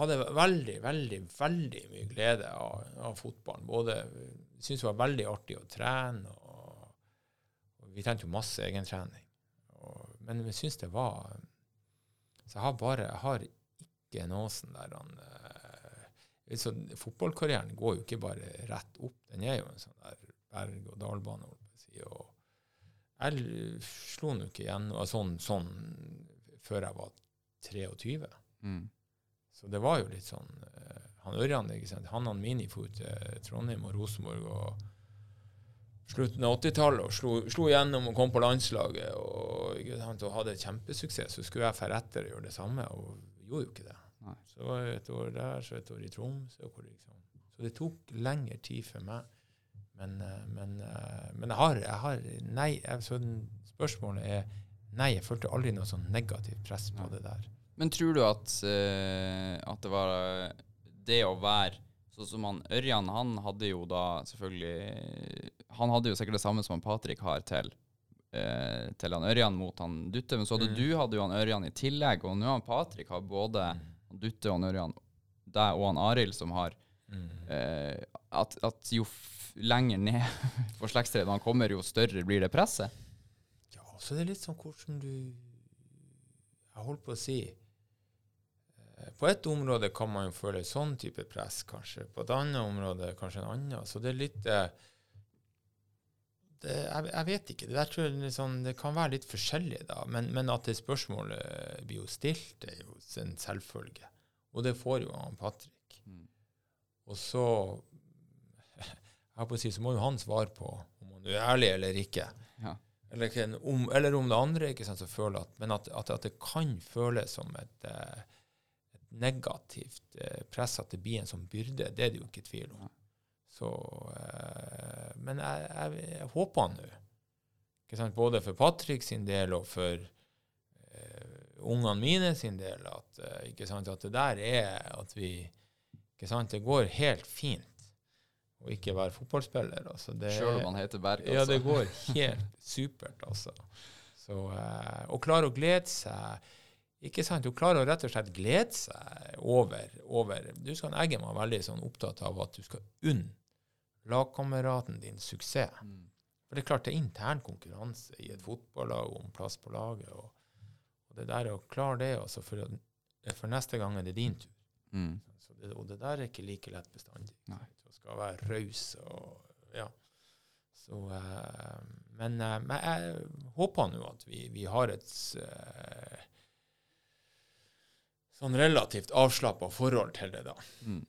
hadde veldig, veldig, veldig mye glede av, av fotballen. Både syntes det var veldig artig å trene, og, og vi trente jo masse egentrening. Og, men vi syntes det var Så jeg har bare jeg har ikke noe sånn der han eh, så Fotballkarrieren går jo ikke bare rett opp, den er jo en sånn der berg-og-dal-bane. og jeg slo nå ikke igjen sånn, sånn før jeg var 23.
Mm.
Så det var jo litt sånn eh, Han Ørjan ikke sant? han hadde minifot til Trondheim og Rosenborg og slutten av 80-tallet og slo, slo gjennom og kom på landslaget og, sant? og hadde kjempesuksess. Så skulle jeg dra etter og gjøre det samme, og gjorde jo ikke det.
Nei.
Så var jeg et år der, så et år i Troms. og hvor Liksom. Så det tok lengre tid for meg. Men, eh, men, eh, men jeg har, jeg har Nei, jeg, så spørsmålet er Nei, jeg følte aldri noe sånn negativt press på
Nei.
det der.
Men tror du at, uh, at det var det å være Sånn som han Ørjan, han hadde jo da selvfølgelig Han hadde jo sikkert det samme som han Patrick har til, uh, til han Ørjan mot han Dutte, men så hadde
Mm.
du hadde jo han Ørjan i tillegg, og nå har Patrick har både han Dutte og han Ørjan, deg og han Arild som har
Mm.
uh, at, at jo lenger ned på slektstreet man kommer, jo større blir det presset.
Ja, så det er litt sånn hvordan du Jeg holdt på å si eh, På et område kan man jo føle sånn type press, kanskje. På et annet område kanskje en annen. Så det er litt eh, det, jeg, jeg vet ikke. Det, tror jeg liksom, det kan være litt forskjellig, da. Men, men at det spørsmålet blir jo stilt, det er jo en selvfølge. Og det får jo han Patrick.
Mm.
Og så jeg på å si, så må jo han svare på om han er ærlig eller ikke.
Ja.
Eller, om, eller om det andre, ikke sant, så føler at, men at, at, at det kan føles som et, eh, negativt eh, press, at det blir en sånn byrde, det er det jo ikke tvil om. Så, eh, men jeg, jeg, jeg håper nå, både for Patrick sin del og for eh, ungene mine sin del, at, at det der er at vi Det går helt fint å ikke være fotballspiller. Altså det,
Selv om han heter Berg.
ja,
Altså.
det går helt supert, altså. Så, eh, å klare å glede seg ikke sant, Hun klarer å rett og slett glede seg over, over Du skal Eggen var veldig sånn opptatt av at du skal unne lagkameraten din suksess.
Mm.
For det er klart det er intern konkurranse i et fotballag om plass på laget. Og, og det der å klare det altså for, for neste gang er det din tur.
Mm.
Så det, og det der er ikke like lett bestandig. Du skal være raus og ja. Så, uh, men, uh, men jeg håper nå at vi, vi har et eh, sånn relativt avslappa forhold til det, da.
Mm.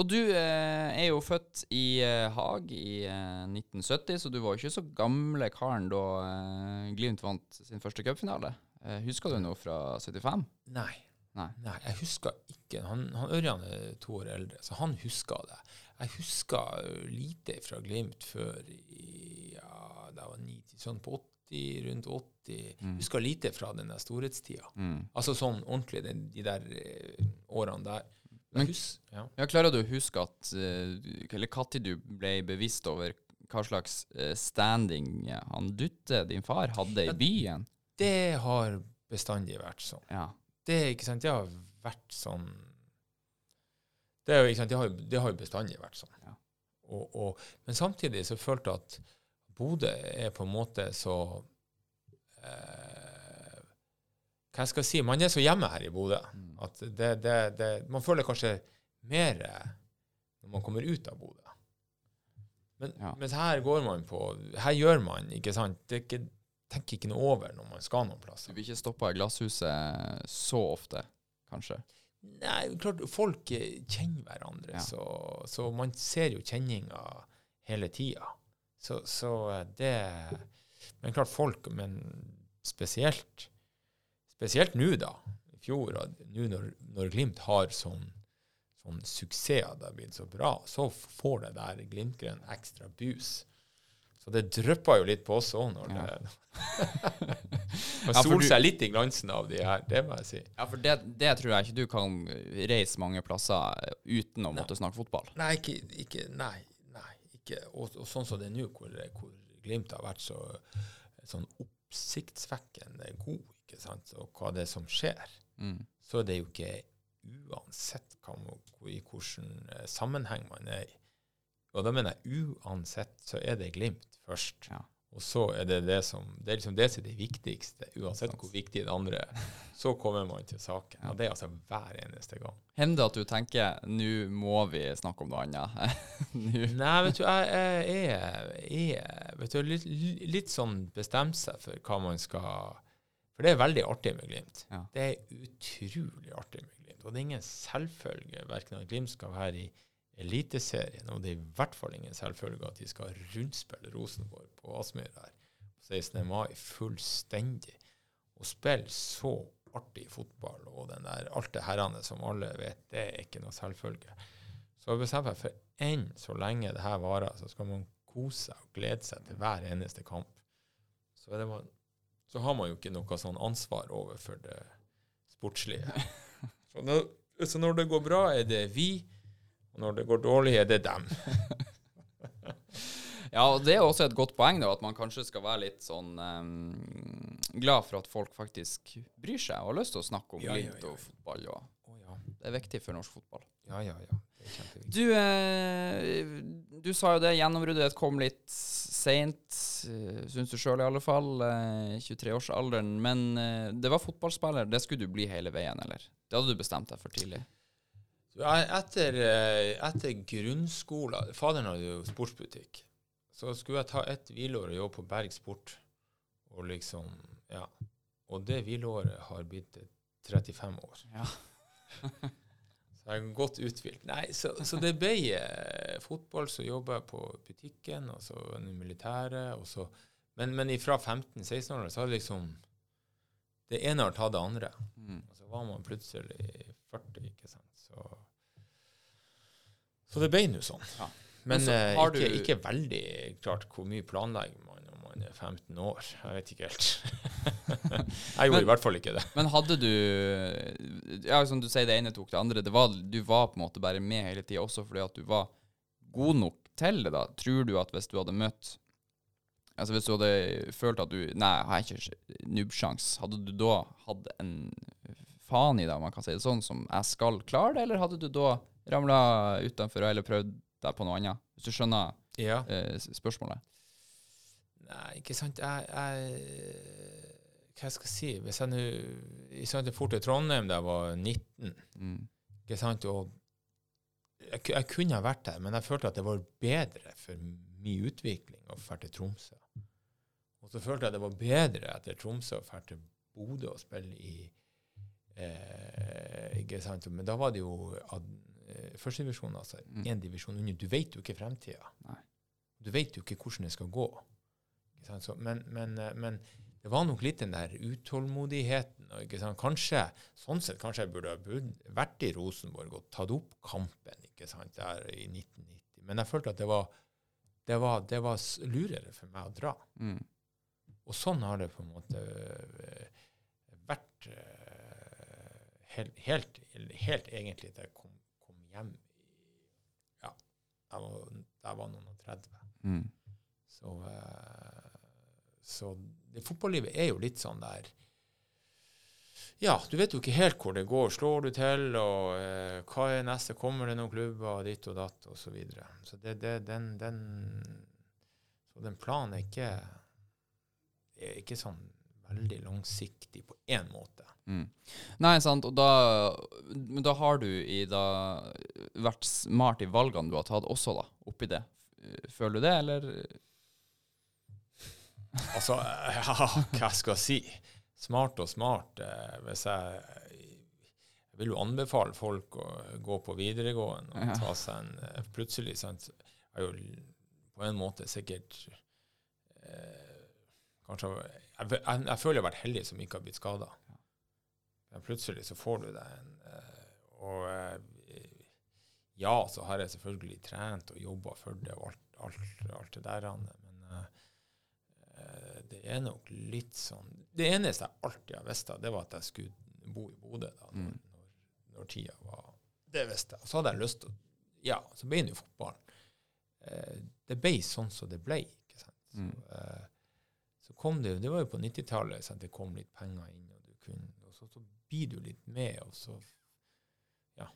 Og du eh, er jo født i eh, Haag i eh, 1970, så du var jo ikke så gamle karen da eh, Glimt vant sin første cupfinale. Eh, husker du noe fra 75?
Nei.
Nei.
Nei, jeg husker ikke. Han, han Ørjan er to år eldre, så han husker det. Jeg husker lite fra Glimt før i, ja, det var 90, sånn på 80, rundt 80.
Mm.
Husker lite fra den der storhetstida.
Mm.
Altså sånn ordentlig den, de der eh, årene der.
Men-
hus, ja.
Ja, Klarer du å huske at eh, Eller når du ble bevisst over hva slags eh, standing han Dutte, din far, hadde i byen?
Det har bestandig vært sånn.
Ja.
Det, ikke sant, det har vært sånn Det, ikke sant, det, har, det har bestandig vært sånn.
Ja.
Og, og, men samtidig så følte jeg at Bodø er på en måte så eh, Hva jeg si? Man er så hjemme her i Bodø
Mm.
at det, det, det, man føler kanskje mer når man kommer ut av Bodø. Men,
Ja.
mens her går man på Her gjør man, ikke sant det er ikke, Tenker ikke noe over når man skal noen plass.
Du blir ikke stoppa i glasshuset så ofte, kanskje?
Nei, klart, folk eh, kjenner hverandre,
Ja.
så, så man ser jo kjenninga hele tida. Så, så eh, det Men klart, folk Men spesielt Spesielt nå, da. I fjor, og nå når, når Glimt har sånn, sånn suksess, det har blitt så bra, så får det der Glimt-grønn ekstra boost. Så det drypper jo litt på oss òg når det Man soler seg litt i glansen av de her, det må jeg si.
Ja, for det, det tror jeg ikke du kan reise mange plasser uten å
Nei.
måtte snakke fotball.
Nei, ikke, ikke Nei. Ikke. Og, og sånn som det er nå, hvor, hvor Glimt har vært så sånn oppsiktsvekkende god, ikke sant, og hva det er som skjer,
Mm.
så er det jo ikke uansett hva, i hvilken eh, sammenheng man er i. Og da mener jeg uansett så er det Glimt først.
Ja.
Og så er det det som det er liksom det som er det viktigste, uansett hvor viktig det andre er. Så kommer man til saken. Og det er altså hver eneste gang.
Hender det at du tenker nå må vi snakke om noe annet?
Nei, vet du, jeg, er vet du, litt, litt sånn bestemt seg for hva man skal For det er veldig artig med Glimt.
Ja.
Det er utrolig artig med Glimt. Og det er ingen selvfølge verken at Glimt skal være i Eliteserien, og det er i hvert fall ingen selvfølge at de skal rundspille Rosenborg på Aspmyr her 16. mai fullstendig. Å spille så artig fotball og den der, alt det herrene som alle vet, det er ikke noe selvfølge. Så jeg bestemmer meg for enn så lenge det her varer, så skal man kose seg og glede seg til hver eneste kamp. Så, det man, så har man jo ikke noe sånn ansvar overfor det sportslige. Så når, så når det går bra, er det vi, og når det går dårlig, er det dem.
Ja, og det er også et godt poeng, da, at man kanskje skal være litt sånn um, glad for at folk faktisk bryr seg og har lyst til å snakke om
Ja, ja,
Glimt
ja,
og fotball. Og
ja.
det er viktig for norsk fotball.
Ja, ja, ja.
Du, eh, du sa jo det, gjennombruddet kom litt seint, eh, syns du sjøl i alle fall. Eh, 23-årsalderen. Men eh, det var fotballspiller, det skulle du bli hele veien, eller? Det hadde du bestemt deg for tidlig?
Etter, eh, etter grunnskolen Faderen hadde jo sportsbutikk. Så skulle jeg ta et hvileår og jobbe på Berg Sport. Og liksom, ja. Og det hvileåret har blitt eh, 35 år.
Ja.
Så jeg er godt uthvilt. Nei, så, så det ble eh, fotball. Så jobba jeg på butikken, og så i militæret. Og så, men, men fra 15-16-åra så hadde liksom Det ene har tatt det andre.
Mm.
Og så var man plutselig 40, ikke sant. Så, så det ble nå sånn.
Ja.
Men,
Men så
eh,
har
ikke,
du-
ikke veldig klart hvor mye planlegger man når man er 15 år. Jeg vet ikke helt. jeg gjorde
Men-
i hvert fall ikke det.
Men hadde du Ja, som du sier, det ene tok det andre. Det var, du var på en måte bare med hele tida også fordi at du var god nok til det, da. Tror du at hvis du hadde møtt Altså Hvis du hadde følt at du Nei, jeg har ikke nubbsjans, hadde du da hatt en faen i det, om man kan si det sånn, som jeg skal klare det, eller hadde du da ramla utenfor eller prøvd deg på noe annet? Hvis du skjønner
Ja.
eh, spørsmålet?
Nei, ikke sant. Jeg, jeg Hva jeg skal jeg si? Hvis jeg nå Jeg dro til Trondheim da jeg var 19,
Mm.
ikke sant, og jeg, jeg kunne ha vært der, men jeg følte at det var bedre for min utvikling å dra til Tromsø. Og så følte jeg at det var bedre etter Tromsø å dra til Bodø og spille i eh, ikke sant? Men da var det jo ad, eh, førstedivisjon, altså
Mm.
én divisjon under. Du vet jo ikke fremtida. Du vet jo ikke hvordan det skal gå. Så, men, men, eh, men det var nok litt den der utålmodigheten. Ikke sant? Kanskje, sånn sett kanskje jeg burde ha vært i Rosenborg og tatt opp kampen ikke sant? der i 1990. Men jeg følte at det var, det var, det var lurere for meg å dra.
Mm.
Og sånn har det på en måte øh, vært øh, helt, helt, helt egentlig til jeg kom, kom hjem i Ja, jeg var, jeg var noen og 30.
Mm.
Så, øh, så det fotballivet er jo litt sånn der Ja, du vet jo ikke helt hvor det går. Slår du til, og eh, hva er neste? Kommer det noen klubber, ditt og datt, og så videre. Så det, det, den, den, så den planen er ikke er ikke sånn veldig langsiktig på én måte.
Mm. Nei, sant, og da da har du i da vært smart i valgene du har tatt også, da, oppi det. Føler du det, eller?
Altså, ja, hva skal jeg si? Smart og smart. Eh, hvis jeg, jeg vil jo anbefale folk å gå på videregående og
Ja.
ta seg en eh, Plutselig sant, er jo på en måte sikkert eh, Kanskje jeg, jeg, jeg føler jeg har vært heldig som ikke har blitt skada. Men plutselig så får du deg en eh, Og eh, ja, så har jeg selvfølgelig trent og jobba for det og alt, alt, alt det der. Men eh, det er nok litt sånn Det eneste jeg alltid har visst, det var at jeg skulle bo i Bodø da, når,
Mm.
når, tida var Det visste jeg. Så hadde jeg lyst til å Ja, så ble det jo fotballen. Eh, det ble sånn som det ble. ikke sant? Så,
Mm.
eh, så kom det Det var jo på 90-tallet sant? det kom litt penger inn, og du kunne Og så, så blir du litt med, og så
Ja.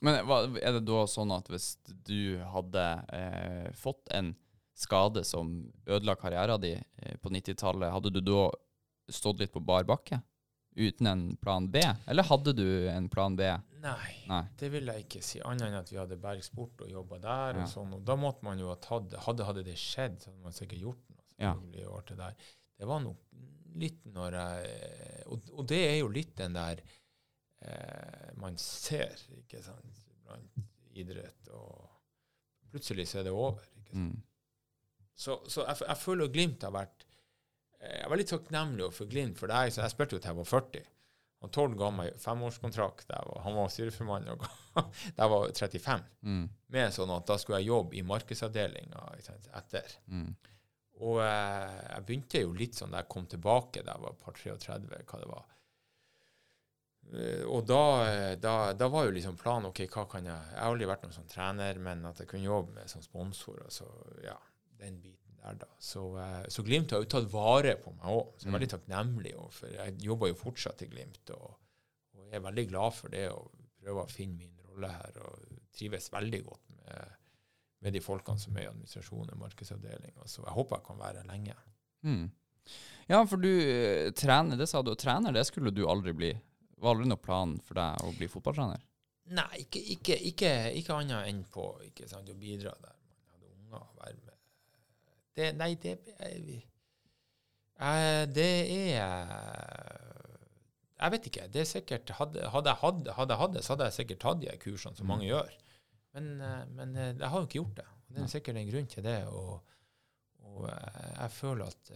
Men er det da sånn at hvis du hadde eh, fått en skade som ødela karrieren din eh, på 90-tallet, hadde du da stått litt på bar bakke? Uten en plan B? Eller hadde du en plan B?
Nei.
Nei.
Det vil jeg ikke si, annet enn at vi hadde Bergsport og jobba der.
Ja.
og sånn, og Da måtte man jo ha tatt det. Hadde, hadde det skjedd, så hadde man sikkert gjort noe.
Ja.
Det. Det var nok litt når jeg Og, og det er jo litt den der eh, man ser, ikke sant, blant idrett, og plutselig så er det over. ikke sant.
Mm.
Så, så jeg, jeg føler Glimt har vært eh, Jeg var litt takknemlig for Glimt, for så jeg spilte jo til jeg var 40. Og Tord ga meg femårskontrakt. Var- han var styreformann og da jeg var 35.
Mm.
Med sånn at da skulle jeg jobbe i markedsavdelinga etter.
Mm.
Og eh, jeg begynte jo litt sånn da jeg kom tilbake da jeg var par 33, hva det var. Eh, og da, eh, da, da var jo liksom planen OK, hva kan jeg Jeg har aldri vært noen sånn trener, men at jeg kunne jobbe med sånn sponsor, og så ja, den biten der, da. Så, eh, så Glimt har jo tatt vare på meg òg, så jeg er veldig takknemlig. overfor. for jeg jobber jo fortsatt i Glimt, og, og jeg er veldig glad for det, og prøver å finne min rolle her, og trives veldig godt med med de folkene som er i administrasjonen og markedsavdelinga. Så jeg håper jeg kan være lenge.
Mm. Ja, for du eh, trener, det sa du, og trener det skulle du aldri bli. Var aldri noen plan for deg å bli fotballtrener?
Nei, ikke, ikke, ikke, ikke annet enn på ikke sant, å bidra der man hadde unger å være med. Det, nei, det jeg, eh, Det er Jeg vet ikke. Det er sikkert Hadde, jeg hatt- hadde jeg hatt det, så hadde jeg sikkert tatt de kursene som mange gjør. Men, eh, men eh, jeg har jo ikke gjort det. Det er sikkert en grunn til det. Og, og eh, jeg føler at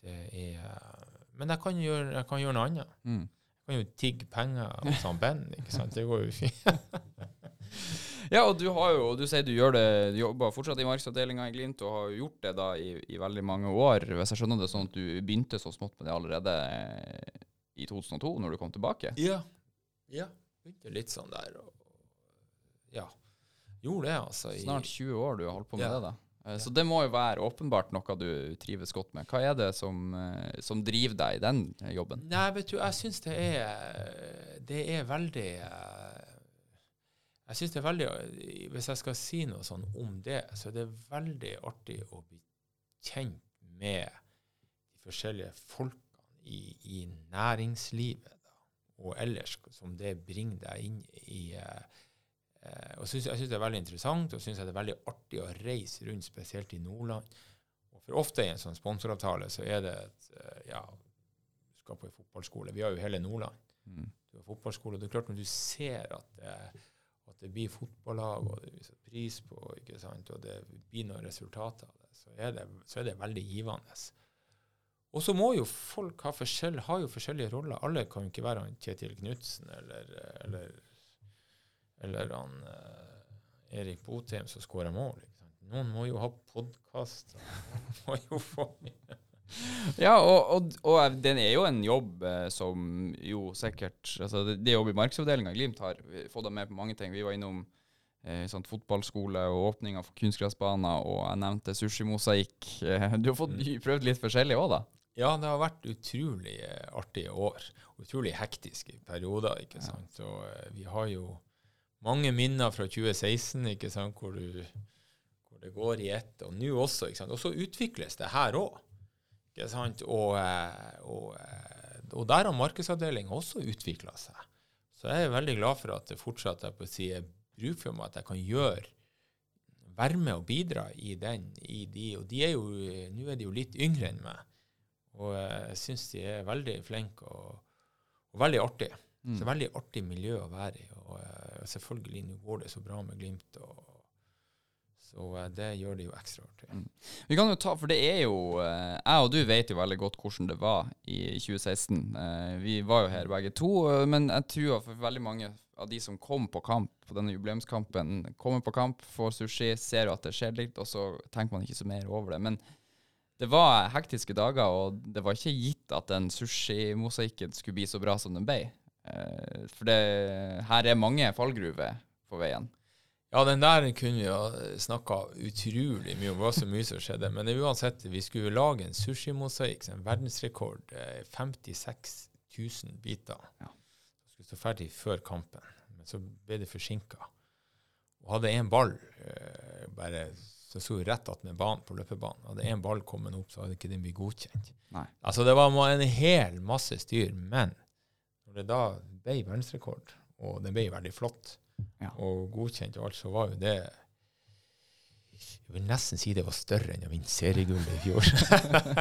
det er Men jeg kan gjøre, jeg kan gjøre noe annet.
Mm.
Jeg kan jo tigge penger hos han Ben. ikke sant? Det går jo fint.
Ja, og du har jo, du sier du gjør det, du jobber fortsatt i markedsavdelinga i Glimt, og har jo gjort det da i, i veldig mange år. Hvis jeg skjønner det sånn at du begynte så smått med det allerede i 2002, når du kom tilbake?
Ja. ja. Begynte litt sånn der. Og, ja. Gjorde det, altså. i-
Snart 20 år du har holdt på med
Ja.
det, da. Eh, Så det må jo være åpenbart noe du trives godt med. Hva er det som, eh, som driver deg i den eh, jobben?
Nei, vet du, jeg syns det er Det er veldig Jeg syns det er veldig Hvis jeg skal si noe sånn om det, så er det veldig artig å bli kjent med de forskjellige folkene i, i næringslivet da, og ellers, som det bringer deg inn i eh, og synes, Jeg syns det er veldig interessant, og syns det er veldig artig å reise rundt, spesielt i Nordland. Og for ofte i en sånn sponsoravtale så er det et eh, ja, du skal på en fotballskole. Vi har jo hele Nordland.
Mm.
Du har fotballskole, og det er klart Når du ser at det, at det blir fotballag, og det blir satt pris på, ikke sant, og det blir noen resultater av det, så er det, så er det veldig givende. Og så må jo folk ha, forskjell, ha jo forskjellige roller. Alle kan jo ikke være Kjetil Knutsen eller, eller, eller han eh, Erik Botheim som skårer mål. Noen må jo ha podkast. må jo få
Ja, og, og, og den er jo en jobb eh, som jo sikkert altså Det, det jobb i markedsavdelinga i Glimt har fått dem med på mange ting. Vi var innom eh, sånn fotballskole og åpninga for kunstgressbaner, og jeg nevnte sushimosaikk. Eh, du har fått prøvd litt forskjellig òg, da?
Ja, det har vært utrolig eh, artige år. Utrolig hektiske perioder, ikke sant. Ja. Og vi har jo mange minner fra 2016, ikke sant, hvor, du, hvor det går i ett. Og nå også, ikke sant. Og så utvikles det her òg. Og, eh, og, eh, og der har markedsavdelinga også utvikla seg. Så jeg er veldig glad for at det fortsatt er på si, bruk for meg at jeg kan gjøre være med og bidra i den. i de, Og de er jo, nå er de jo litt yngre enn meg. Og jeg syns de er veldig flinke og, og veldig artige.
Mm.
Så veldig artig miljø å være i. Og uh, selvfølgelig, nå går det så bra med Glimt, og, så eh, det gjør det jo ekstra artig.
Mm. Vi kan jo ta, for det er jo eh, Jeg og du vet jo veldig godt hvordan det var i 2016. Eh, Vi var jo her begge to, men jeg tror for veldig mange av de som kom på kamp på denne jubileumskampen, kommer på kamp, får sushi, ser jo at det skjer litt, og så tenker man ikke så mer over det. Men det var hektiske dager, og det var ikke gitt at den sushimosaikken skulle bli så bra som den ble. Eh, For det, her er mange fallgruver på veien.
Ja, den der kunne vi ha snakka utrolig mye om. Det var så mye som skjedde. Men uansett, vi skulle lage en sushimosaikk, en verdensrekord. eh, 56 000 biter.
Ja.
Skulle stå ferdig før kampen, men så ble det forsinka. Og hadde én ball eh, bare så sto rett attmed banen på løpebanen. Hadde én ball kommet opp, så hadde ikke den blitt godkjent.
Nei.
Altså, det var en hel masse styr. Men når det da ble verdensrekord, og den ble veldig flott,
Ja.
og godkjent og alt, så var jo det Jeg vil nesten si det var større enn å vinne seriegullet i fjor.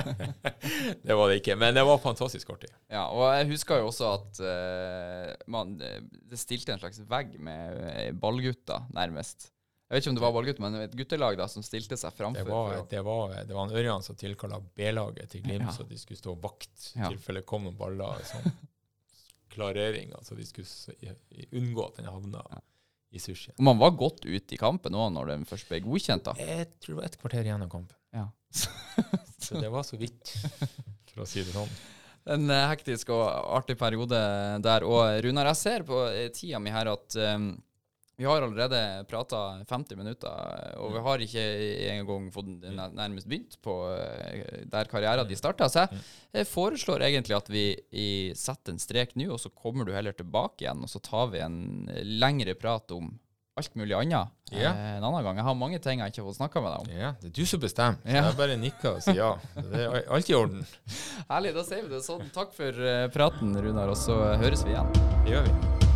det var det ikke, men det var fantastisk artig.
Ja, og jeg husker jo også at uh, man, det stilte en slags vegg med eh, ballgutter, nærmest. Jeg vet ikke om det var ballgutter, men et guttelag da som stilte seg framfor.
Det var, det var, det var en Ørjan som tilkalla B-laget til Glimt,
Ja.
så de skulle stå vakt i
Ja.
tilfelle kom noen baller. Sånn klarering, altså de skulle unngå at den havna
Ja.
i sushien.
Man var godt ute i kampen òg når den først ble godkjent, da.
Jeg tror det var et kvarter igjen av kampen,
Ja.
så det var så vidt, for å si det sånn.
En eh, hektisk og artig periode der. Og Runar, jeg ser på eh, tida mi her at eh, vi har allerede prata 50 minutter, og vi har ikke engang fått nærmest begynt på eh, der karrieren din starta. Så jeg, jeg foreslår egentlig at vi setter en strek nå, og så kommer du heller tilbake igjen, og så tar vi en lengre prat om alt mulig annet eh, en annen gang. Jeg har mange ting jeg ikke har fått snakka med deg om.
Ja, det er du som bestemmer.
Ja.
Jeg bare nikker og sier ja. Det er alt i orden.
Herlig, da sier vi det sånn. Takk for eh, praten, Runar, og så høres vi igjen.
Det gjør vi.